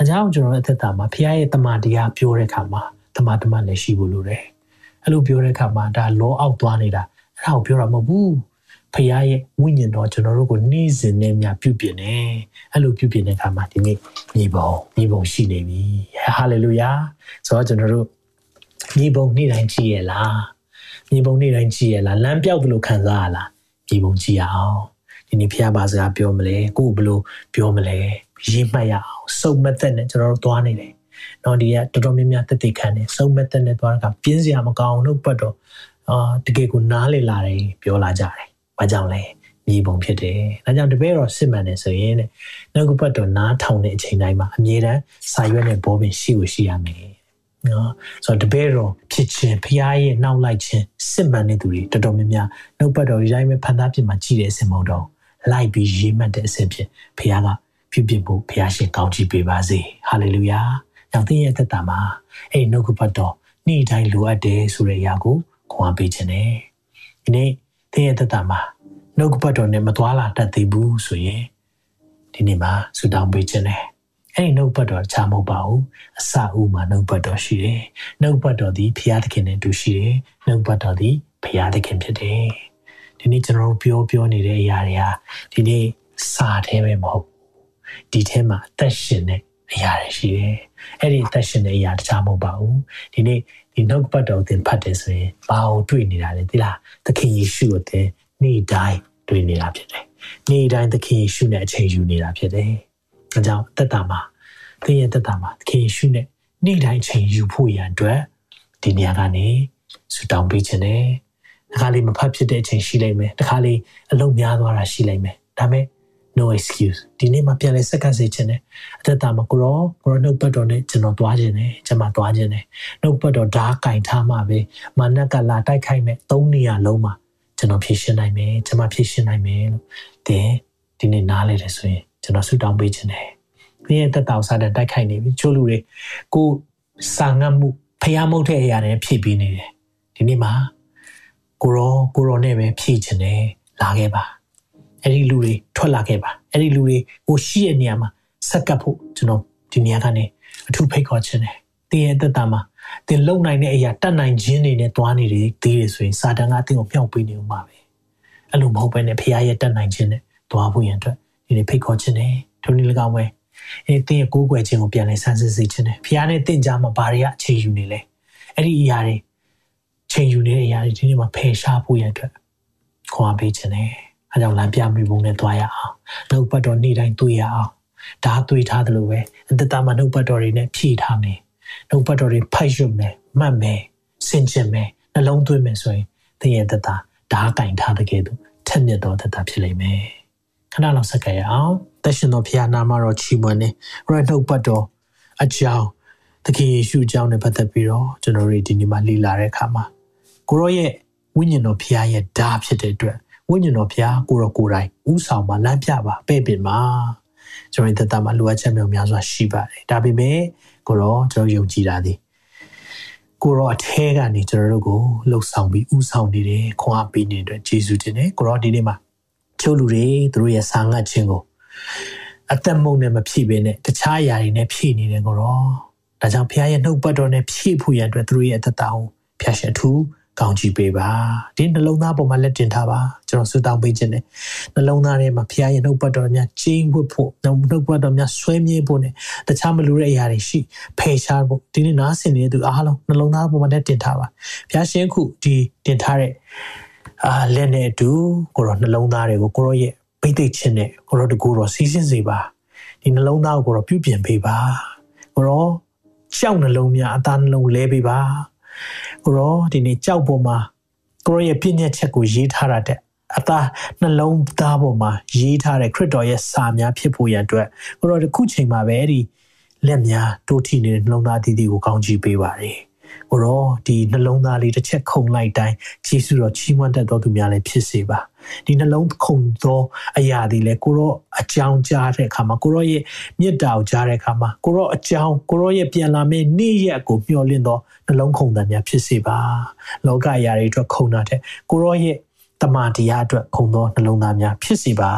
အဲကြောင့်ကျွန်တော်အသက်တာမှာဖခင်ရဲ့တမာတရားပြောတဲ့အခါမှာတမာတမလည်းရှိဖို့လိုတယ်။အဲ့လိုပြောတဲ့အခါမှာဒါလောအောက်သွားနေတာအဲ့ဒါကိုပြောတာမဟုတ်ဘူး။ဖခင်ရဲ့ဝိညာဉ်တော်ကျွန်တော်တို့ကိုနေ့စဉ်နဲ့များပြုပြင်နေအဲ့လိုပြုပြင်တဲ့အခါမှာဒီနေ့မြေပုံမြေပုံရှိနေပြီဟာလေလုယာဆိုတော့ကျွန်တော်တို့မြေပုံနေ့တိုင်းကြည့်ရလားမြေပုံနေ့တိုင်းကြည့်ရလားလမ်းပြောက်တယ်လို့ခံစားရလားမြေပုံကြည့်ရအောင် ဒီနေ့ဖခင်ဘာစကားပြောမလဲကိုယ်ဘလို့ပြောမလဲရေးမှတ်ရအောင်စုံမသက်နဲ့ကျွန်တော်တို့သွားနေတယ်နော်ဒီကတော်တော်များများတက်တက်ခံနေစုံမသက်နဲ့သွားတာပြင်းစရာမကောင်းလို့ပတ်တော့အာတကယ်ကိုနားလေလာတယ်ပြောလာကြတယ်ဘာကြောင့်လဲမြေပုံဖြစ်တယ်။ဒါကြောင့်တပည့်တော်စစ်မှန်တယ်ဆိုရင်တဲ့နှုတ်ကပတ်တော်နားထောင်တဲ့အချိန်တိုင်းမှာအမြဲတမ်းစာရွက်နဲ့ဘောပင်ရှိကိုရှိရမယ်။နော်ဆိုတော့တပည့်တော်ဖြစ်ခြင်းဖရားရဲ့နောက်လိုက်ခြင်းစစ်မှန်တဲ့သူတွေတော်တော်များများနှုတ်ပတ်တော်ဒီတိုင်းပဲဖန်သားဖြစ်မှကြည်တဲ့အစင်မုံတော် လိုက်ပြီးရေးမှတ်တဲ့အစင်ဖြစ်ဖရားကဖြစ်ဖြစ်ဖို့ဖရားရှင်ကောင်းချီးပေးပါစေ။ဟာလေလုယာ။ကြောင့်သင်ရဲ့သက်တာမှာအဲ့နှုတ်ကပတ်တော်နေ့တိုင်းလိုအပ်တယ်ဆိုတဲ့အရာကိုခွန်အားပေးခြင်းနဲ့ဒီနေ့သင်ရဲ့သက်တာမှာနှုတ်ကပတ်တော်နဲ့မသွားလာတတ်သေးဘူးဆိုရင်ဒီနေ့မှာဆူတောင်းပေးခြင်းနဲ့အဲ့ဒီနှုတ်ပတ်တော်ချမဟုတ်ပါဘူးအစအဦးမှာနှုတ်ပတ်တော်ရှိတယ်နှုတ်ပတ်တော်သည်ဖျားသခင်နဲ့တူရှိတယ်နှုတ်ပတ်တော်သည်ဖျားသခင်ဖြစ်တယ် ဒီနေ့ကျွန်တော်တို့ပြောပြောနေတဲ့အရာတွေဟာဒီနေ့စာထဲပဲမဟုတ်ဒီထဲမှာအသက်ရှင်တဲ့အရာတွေရှိတယ်အဲ့ဒီအသက်ရှင်တဲ့အရာတခြားမဟုတ်ပါဘူးဒီနေ့ဒီနှုတ်ပတ်တော်သင်ဖတ်တယ်ဆိုရင်ဘာကိုတွေ့နေတာလဲသိလားသခင်ယေရှုကိုသင်နေ့တိုင်းတွေ့နေတာဖြစ်တယ်။နေ့တိုင်းသခင်ယေရှုနဲ့အချိန်ယူနေတာဖြစ်တယ်။အဲကြောင့်တက်တာမှာသင်ရဲ့တက်တာမှာသခင်ယေရှုနဲ့နေ့တိုင်းချိန်ယူဖို့ရန်အတွက်ဒီနေရာကနေဆူတောင်းပေးခြင်းနဲ့ တခါလေးမဖတ်ဖြစ်တဲ့အချိန်ရှိလိမ့်မယ်။တခါလေးအလုံးများသွားတာရှိလိမ့်မယ်။ဒါပေမဲ့ no excuse ဒီနေ့မှပြန်လဲစက္ကန့်စေခြင်းနဲ့အသက်တာမှာကိုရောကိုရောနှုတ်ပတ်တော်နဲ့ကျွန်တော်သွားခြင်းနဲ့ကျွန်မသွားခြင်းနဲ့နှုတ်ပတ်တော်ဓာတ်ကင်ထားမှပဲမာနကလာတိုက်ခိုက်မဲ့သုံးနေရလုံးမှာကျွန်တော်ဖြည့်ရှင်းနိုင်မယ်ကျွန်မဖြည့်ရှင်းနိုင်မယ်လို့တင်ဒီနေ့နားလဲတယ်ဆိုရင်ကျွန်တော်ဆုတောင်းပေးခြင်းတယ်။ဘုရားတက်တောင်စားတဲ့တိုက်ခိုက်နေပြီချို့လူတွေကိုစာငတ်မှုဖျားမုတ်တဲ့အရာတွေဖြည့်ပေးနေတယ်။ဒီနေ့မှာ ကိုရောကိုရောနဲ့ပဲဖြည့်ခြင်းတယ်လာခဲ့ပါ။အဲ့ဒီလူတွေထွက်လာခဲ့ပါ။အဲ့ဒီလူတွေကိုရှိတဲ့နေရာမှာဆက်ကပ်ဖို့ကျွန်တော်ဒီနေရာကနေအထူးဖိတ်ခေါ်ခြင်းတယ်။တင်းရဲ့တက်တာမှာသင်လုံနိုင်တဲ့အရာတတ်နိုင်ခြင်းတွေနဲ့တွားနေတယ်သေးတယ်ဆိုရင်စာတန်ကသင်ကိုမြောက်ပေးနေဦးမှာပဲအဲ့လိုမဟုတ်ဘဲနဲ့ဖခင်ရဲ့တတ်နိုင်ခြင်းနဲ့တွားဖို့ရန်အတွက်ဒီနေ့ဖိတ်ခေါ်ခြင်းနဲ့ထုံနည်း၎င်းပဲအဲသင်ရဲ့ကိုးကွယ်ခြင်းကိုပြန်လဲဆန်းစစ်စေခြင်းနဲ့ဖခင်နဲ့တင့်ကြမှာဘာတွေကအခြေယူနေလဲအဲ့ဒီအရာတွေ ချိန်ယူနေတဲ့အရာတွေဒီနေ့မှာဖယ်ရှားဖို့ရန်အတွက်ခွန်အားပေးခြင်းနဲ့အဲကြောင့်လမ်းပြမိပုံနဲ့တွားရအောင်နှုတ်ပတ်တော်နေ့တိုင်းတွေ့ရအောင်ဒါတွေ့ထားတယ်လို့ပဲအတ္တမှာနှုတ်ပတ်တော်တွေနဲ့ဖြည့်ထားမယ်နှုတ်ပတ်တော်တွေဖိုက်ရွတ်မယ်မှတ်မယ်စင်ကြင်မယ်နှလုံးသွင်းမယ်ဆိုရင်သင်ရဲ့တတဓာတ်ကင်ထားတဲ့ကဲ့သို့ထက်မြက်သောတတဖြစ်လိမ့်မယ်ခဏလောက်ဆက်ကြရအောင်သက်ရှင်သောဖခင်နာမတော်ချီးမွမ်းနေရနှုတ်ပတ်တော်အကြောင်းသခင်ယေရှုအကြောင်းနဲ့ပတ်သက်ပြီးတော့ကျွန်တော်တို့ဒီနေ့မှာလေ့လာတဲ့အခါမှာ ကိုရောရဲ့ဝိညာဉ်တော်ဖခင်ရဲ့ဓာတ်ဖြစ်တဲ့အတွက်ဝိညာဉ်တော်ဖခင်ကိုရောကိုယ်တိုင်ဥဆောင်ပါလမ်းပြပါပဲ့ပင်ပါကျွန်တော်တို့တတမှာလိုအပ်ချက်မျိုးများစွာရှိပါတယ်ဒါပေမဲ့ကိုတော့ကျွန်တော်ယုံကြည်တာဒီကိုတော့အထဲကနေကျွန်တော်တို့ကိုလှုပ်ဆောင်ပြီးဥဆောင်နေတယ်ခွန်အားပေးနေတဲ့ဂျေဇုတင်တယ်ကိုတော့ဒီနေ့မှာချို့လူတွေသူတို့ရဲ့စာငတ်ခြင်းကိုအသက်မုံနဲ့မဖြည့်ဘဲနဲ့တခြားအရာတွေနဲ့ဖြည့်နေတယ်ကိုတော့ဒါကြောင့်ဖခင်ရဲ့နှုတ်ပတ်တော်နဲ့ဖြည့်ဖို့ရန်အတွက်သူတို့ရဲ့အသက်တာကိုဖျာရှင်ထူး ကောင်းချီးပေးပါဒီနှလုံးသားပေါ်မှာလက်တင်ထားပါကျွန်တော်ဆုတောင်းပေးခြင်းနဲ့နှလုံးသားထဲမှာဖခင်ရဲ့နှုတ်ပတ်တော်များကျင်းဝတ်ဖို့နှုတ်ပတ်တော်များဆွဲမြဲဖို့နဲ့တခြားမလိုတဲ့အရာတွေရှိဖယ်ရှားဖို့ဒီနေ့နားဆင်နေတဲ့သူအားလုံးနှလုံးသားပေါ်မှာလက်တင်ထားပါဖခင်ရှင်ခုဒီတင်ထားတဲ့အာလက်နဲ့အတူကိုရောနှလုံးသားတွေကိုကိုရောရဲ့ပိတ်သိချင်းနဲ့ကိုရောတကူရောစီးစင်းစေပါဒီနှလုံးသားကိုတော့ပြုပြင်ပေးပါကိုတော့ကြောက်နှလုံးများအသားနှလုံးလဲပေးပါ ကိုတော့ဒီနေ့ကြောက်ပေါ်မှာကိုရောရဲ့ပြည့်ညက်ချက်ကိုရေးထားတာတဲ့အသားနှလုံးသားပေါ်မှာရေးထားတဲ့ခရစ်တော်ရဲ့စာများဖြစ်ဖို့ရန်အတွက်ကိုရောဒီခုချိန်မှာပဲအဲ့ဒီလက်များတိုးထီနေတဲ့နှလုံးသားတည်တည်ကိုကောင်းချီးပေးပါတယ် ကိုရောဒီနှလုံးသားလေးတစ်ချက်ခုန်လိုက်တိုင်းယေရှုတော်ချီးမွမ်းတတ်တော်သူများလည်းဖြစ်စေပါဒီနှလုံးခုန်သောအရာတွေလည်းကိုရောအကြောင်းကြားတဲ့အခါမှာကိုရောရဲ့မေတ္တာကိုကြားတဲ့အခါမှာကိုရောအကြောင်းကိုရောရဲ့ပြန်လာမယ့်နေ့ရက်ကိုမျှော်လင့်သောနှလုံးခုန်တံများဖြစ်စေပါလောကအရာတွေအတွက်ခုန်တာတဲ့ကိုရောရဲ့တမန်တရားအတွက်ခုံသောနှလုံးသားများဖြစ်စီပါ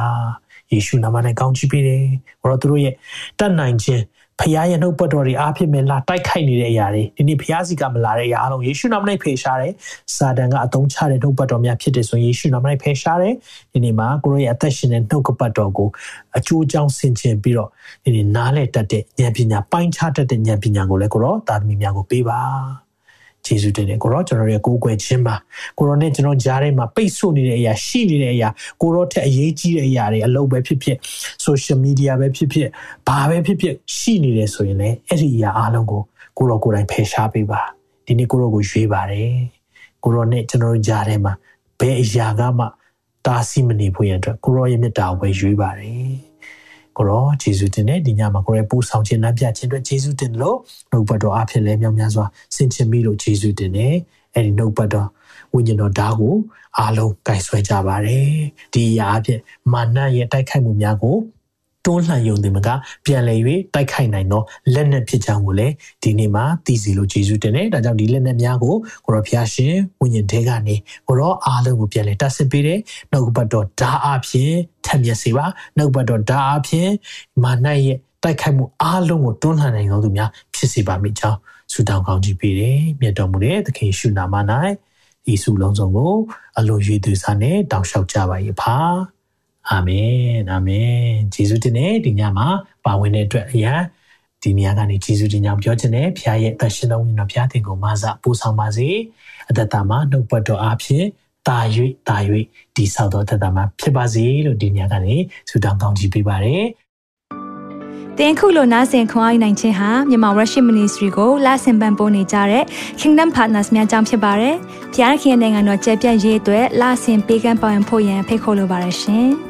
ယေရှုနာမနဲ့ကောင်းချီးပေးတယ်။ဘာလို့သူတို့ရဲ့တတ်နိုင်ခြင်း ဖခင်ရဲ့နှုတ်ပတ်တော်တွေအားဖြင့်ပဲလာတိုက်ခိုက်နေတဲ့အရာတွေဒီနေ့ဖခင်စီကမလာတဲ့အရာအလုံးယေရှုနာမနဲ့ဖေရှားတယ်။စာတန်ကအသုံးချတဲ့နှုတ်ပတ်တော်များဖြစ်တယ်ဆိုရင်ယေရှုနာမနဲ့ဖေရှားတယ်။ဒီနေ့မှာကိုရောရဲ့အသက်ရှင်တဲ့နှုတ်ကပတ်တော်ကိုအကျိုးအကြောင်းဆင်ခြင်ပြီးတော့ဒီနေ့နားလည်တတ်တဲ့ဉာဏ်ပညာပိုင်းခြားတတ်တဲ့ဉာဏ်ပညာကိုလည်းကိုရောသာသမီများကိုပေးပါ။ ယေရှုတင်တယ်ကိုရောကျွန်တော်ရဲ့ကိုးကွယ်ခြင်းပါကိုရောနဲ့ကျွန်တော်ကြားထဲမှာပိတ်ဆို့နေတဲ့အရာရှိနေတဲ့အရာကိုရောထက်အရေးကြီးတဲ့အရာတွေအလုပ်ပဲဖြစ်ဖြစ် social media ပဲဖြစ်ဖြစ်ဘာပဲဖြစ်ဖြစ်ရှိနေတယ်ဆိုရင်လည်းအဲ့ဒီအရာအားလုံးကိုကိုရောကိုယ်တိုင်ဖယ်ရှားပေးပါဒီနေ့ကိုရောကိုရွေးပါတယ်ကိုရောနဲ့ကျွန်တော်ကြားထဲမှာဘယ်အရာကမှတားဆီးမနေဖို့ရတဲ့ကိုရောရဲ့မေတ္တာကိုပဲရွေးပါတယ် ကိုရောဂျေဇုတင်တဲ့ဒီညမှာကိုရောပို့ဆောင်ခြင်းလမ်းပြခြင်းအတွက်ဂျေဇုတင်လို့နှုတ်ပတ်တော်အဖြစ်လဲမြောက်များစွာဆင်ခြင်ပြီးလို့ဂျေဇုတင်တယ်အဲ့ဒီနှုတ်ပတ်တော်ဝိညာဉ်တော်ဓာတ်ကိုအားလုံးကင်ဆွဲကြပါတယ်ဒီအရာအဖြစ်မာနရဲ့တိုက်ခိုက်မှုများကို တွန်းလှန်ယုံတယ်မကပြန်လည်၍တိုက်ခိုက်နိုင်သောလက်နက်ဖြစ်ကြောင်းကိုလည်းဒီနေ့မှာသိစီလို့ယေရှုတင်တယ်။ဒါကြောင့်ဒီလက်နက်များကိုကိုရောဖျားရှင်ဝိညာဉ်ထဲကနေကိုရောအားလုံးကိုပြန်လည်တတ်ဆစ်ပေးတယ်။နှုတ်ဘတ်တော်ဓာအဖြစ်ထက်မြက်စေပါ။နှုတ်ဘတ်တော်ဓာအဖြစ်မာနရဲ့တိုက်ခိုက်မှုအားလုံးကိုတွန်းလှန်နိုင်သောသူများဖြစ်စေပါမိကြောင်းဆုတောင်းကောင်းချီးပေးတယ်။မြတ်တော်မူတဲ့သခင်ရှုနာမ၌ယေရှုလုံးစုံကိုအလိုရွေးသူစားနဲ့တောင်းလျှောက်ကြပါ၏ဖာ။ အာမင်အာမင်ဂျေဇုတင်တဲ့ဒီညမှာပါဝင်တဲ့အတွက်အရာဒီနေရာကနေဂျေဇုတင်ကြောင့်ပြောချင်တယ်ဖခင်ရဲ့အသက်ရှင်တော်ဝင်တော်ဖခင်တင်ကိုမဆပို့ဆောင်ပါစေအသက်တာမှာနှုတ်ပတ်တော်အားဖြင့်တာ၍တာ၍ဒီဆောက်တော်သက်တာမှာဖြစ်ပါစေလို့ဒီညကနေဆုတောင်းကောင်းချီးပေးပါရစေတင်ခုလိုနာဆင်ခွန်အားနိုင်ခြင်းဟာမြန်မာ Worship Ministry ကိုလာဆင်ပန်ပိုးနေကြတဲ့ Kingdom Partners များအကြောင်းဖြစ်ပါတယ်။ဖခင်နိုင်ငံတော်ကျယ်ပြန့်ရေးအတွက်လာဆင်ပေးကမ်းပောင်းဖို့ရန်ဖိတ်ခေါ်လိုပါတယ်ရှင်။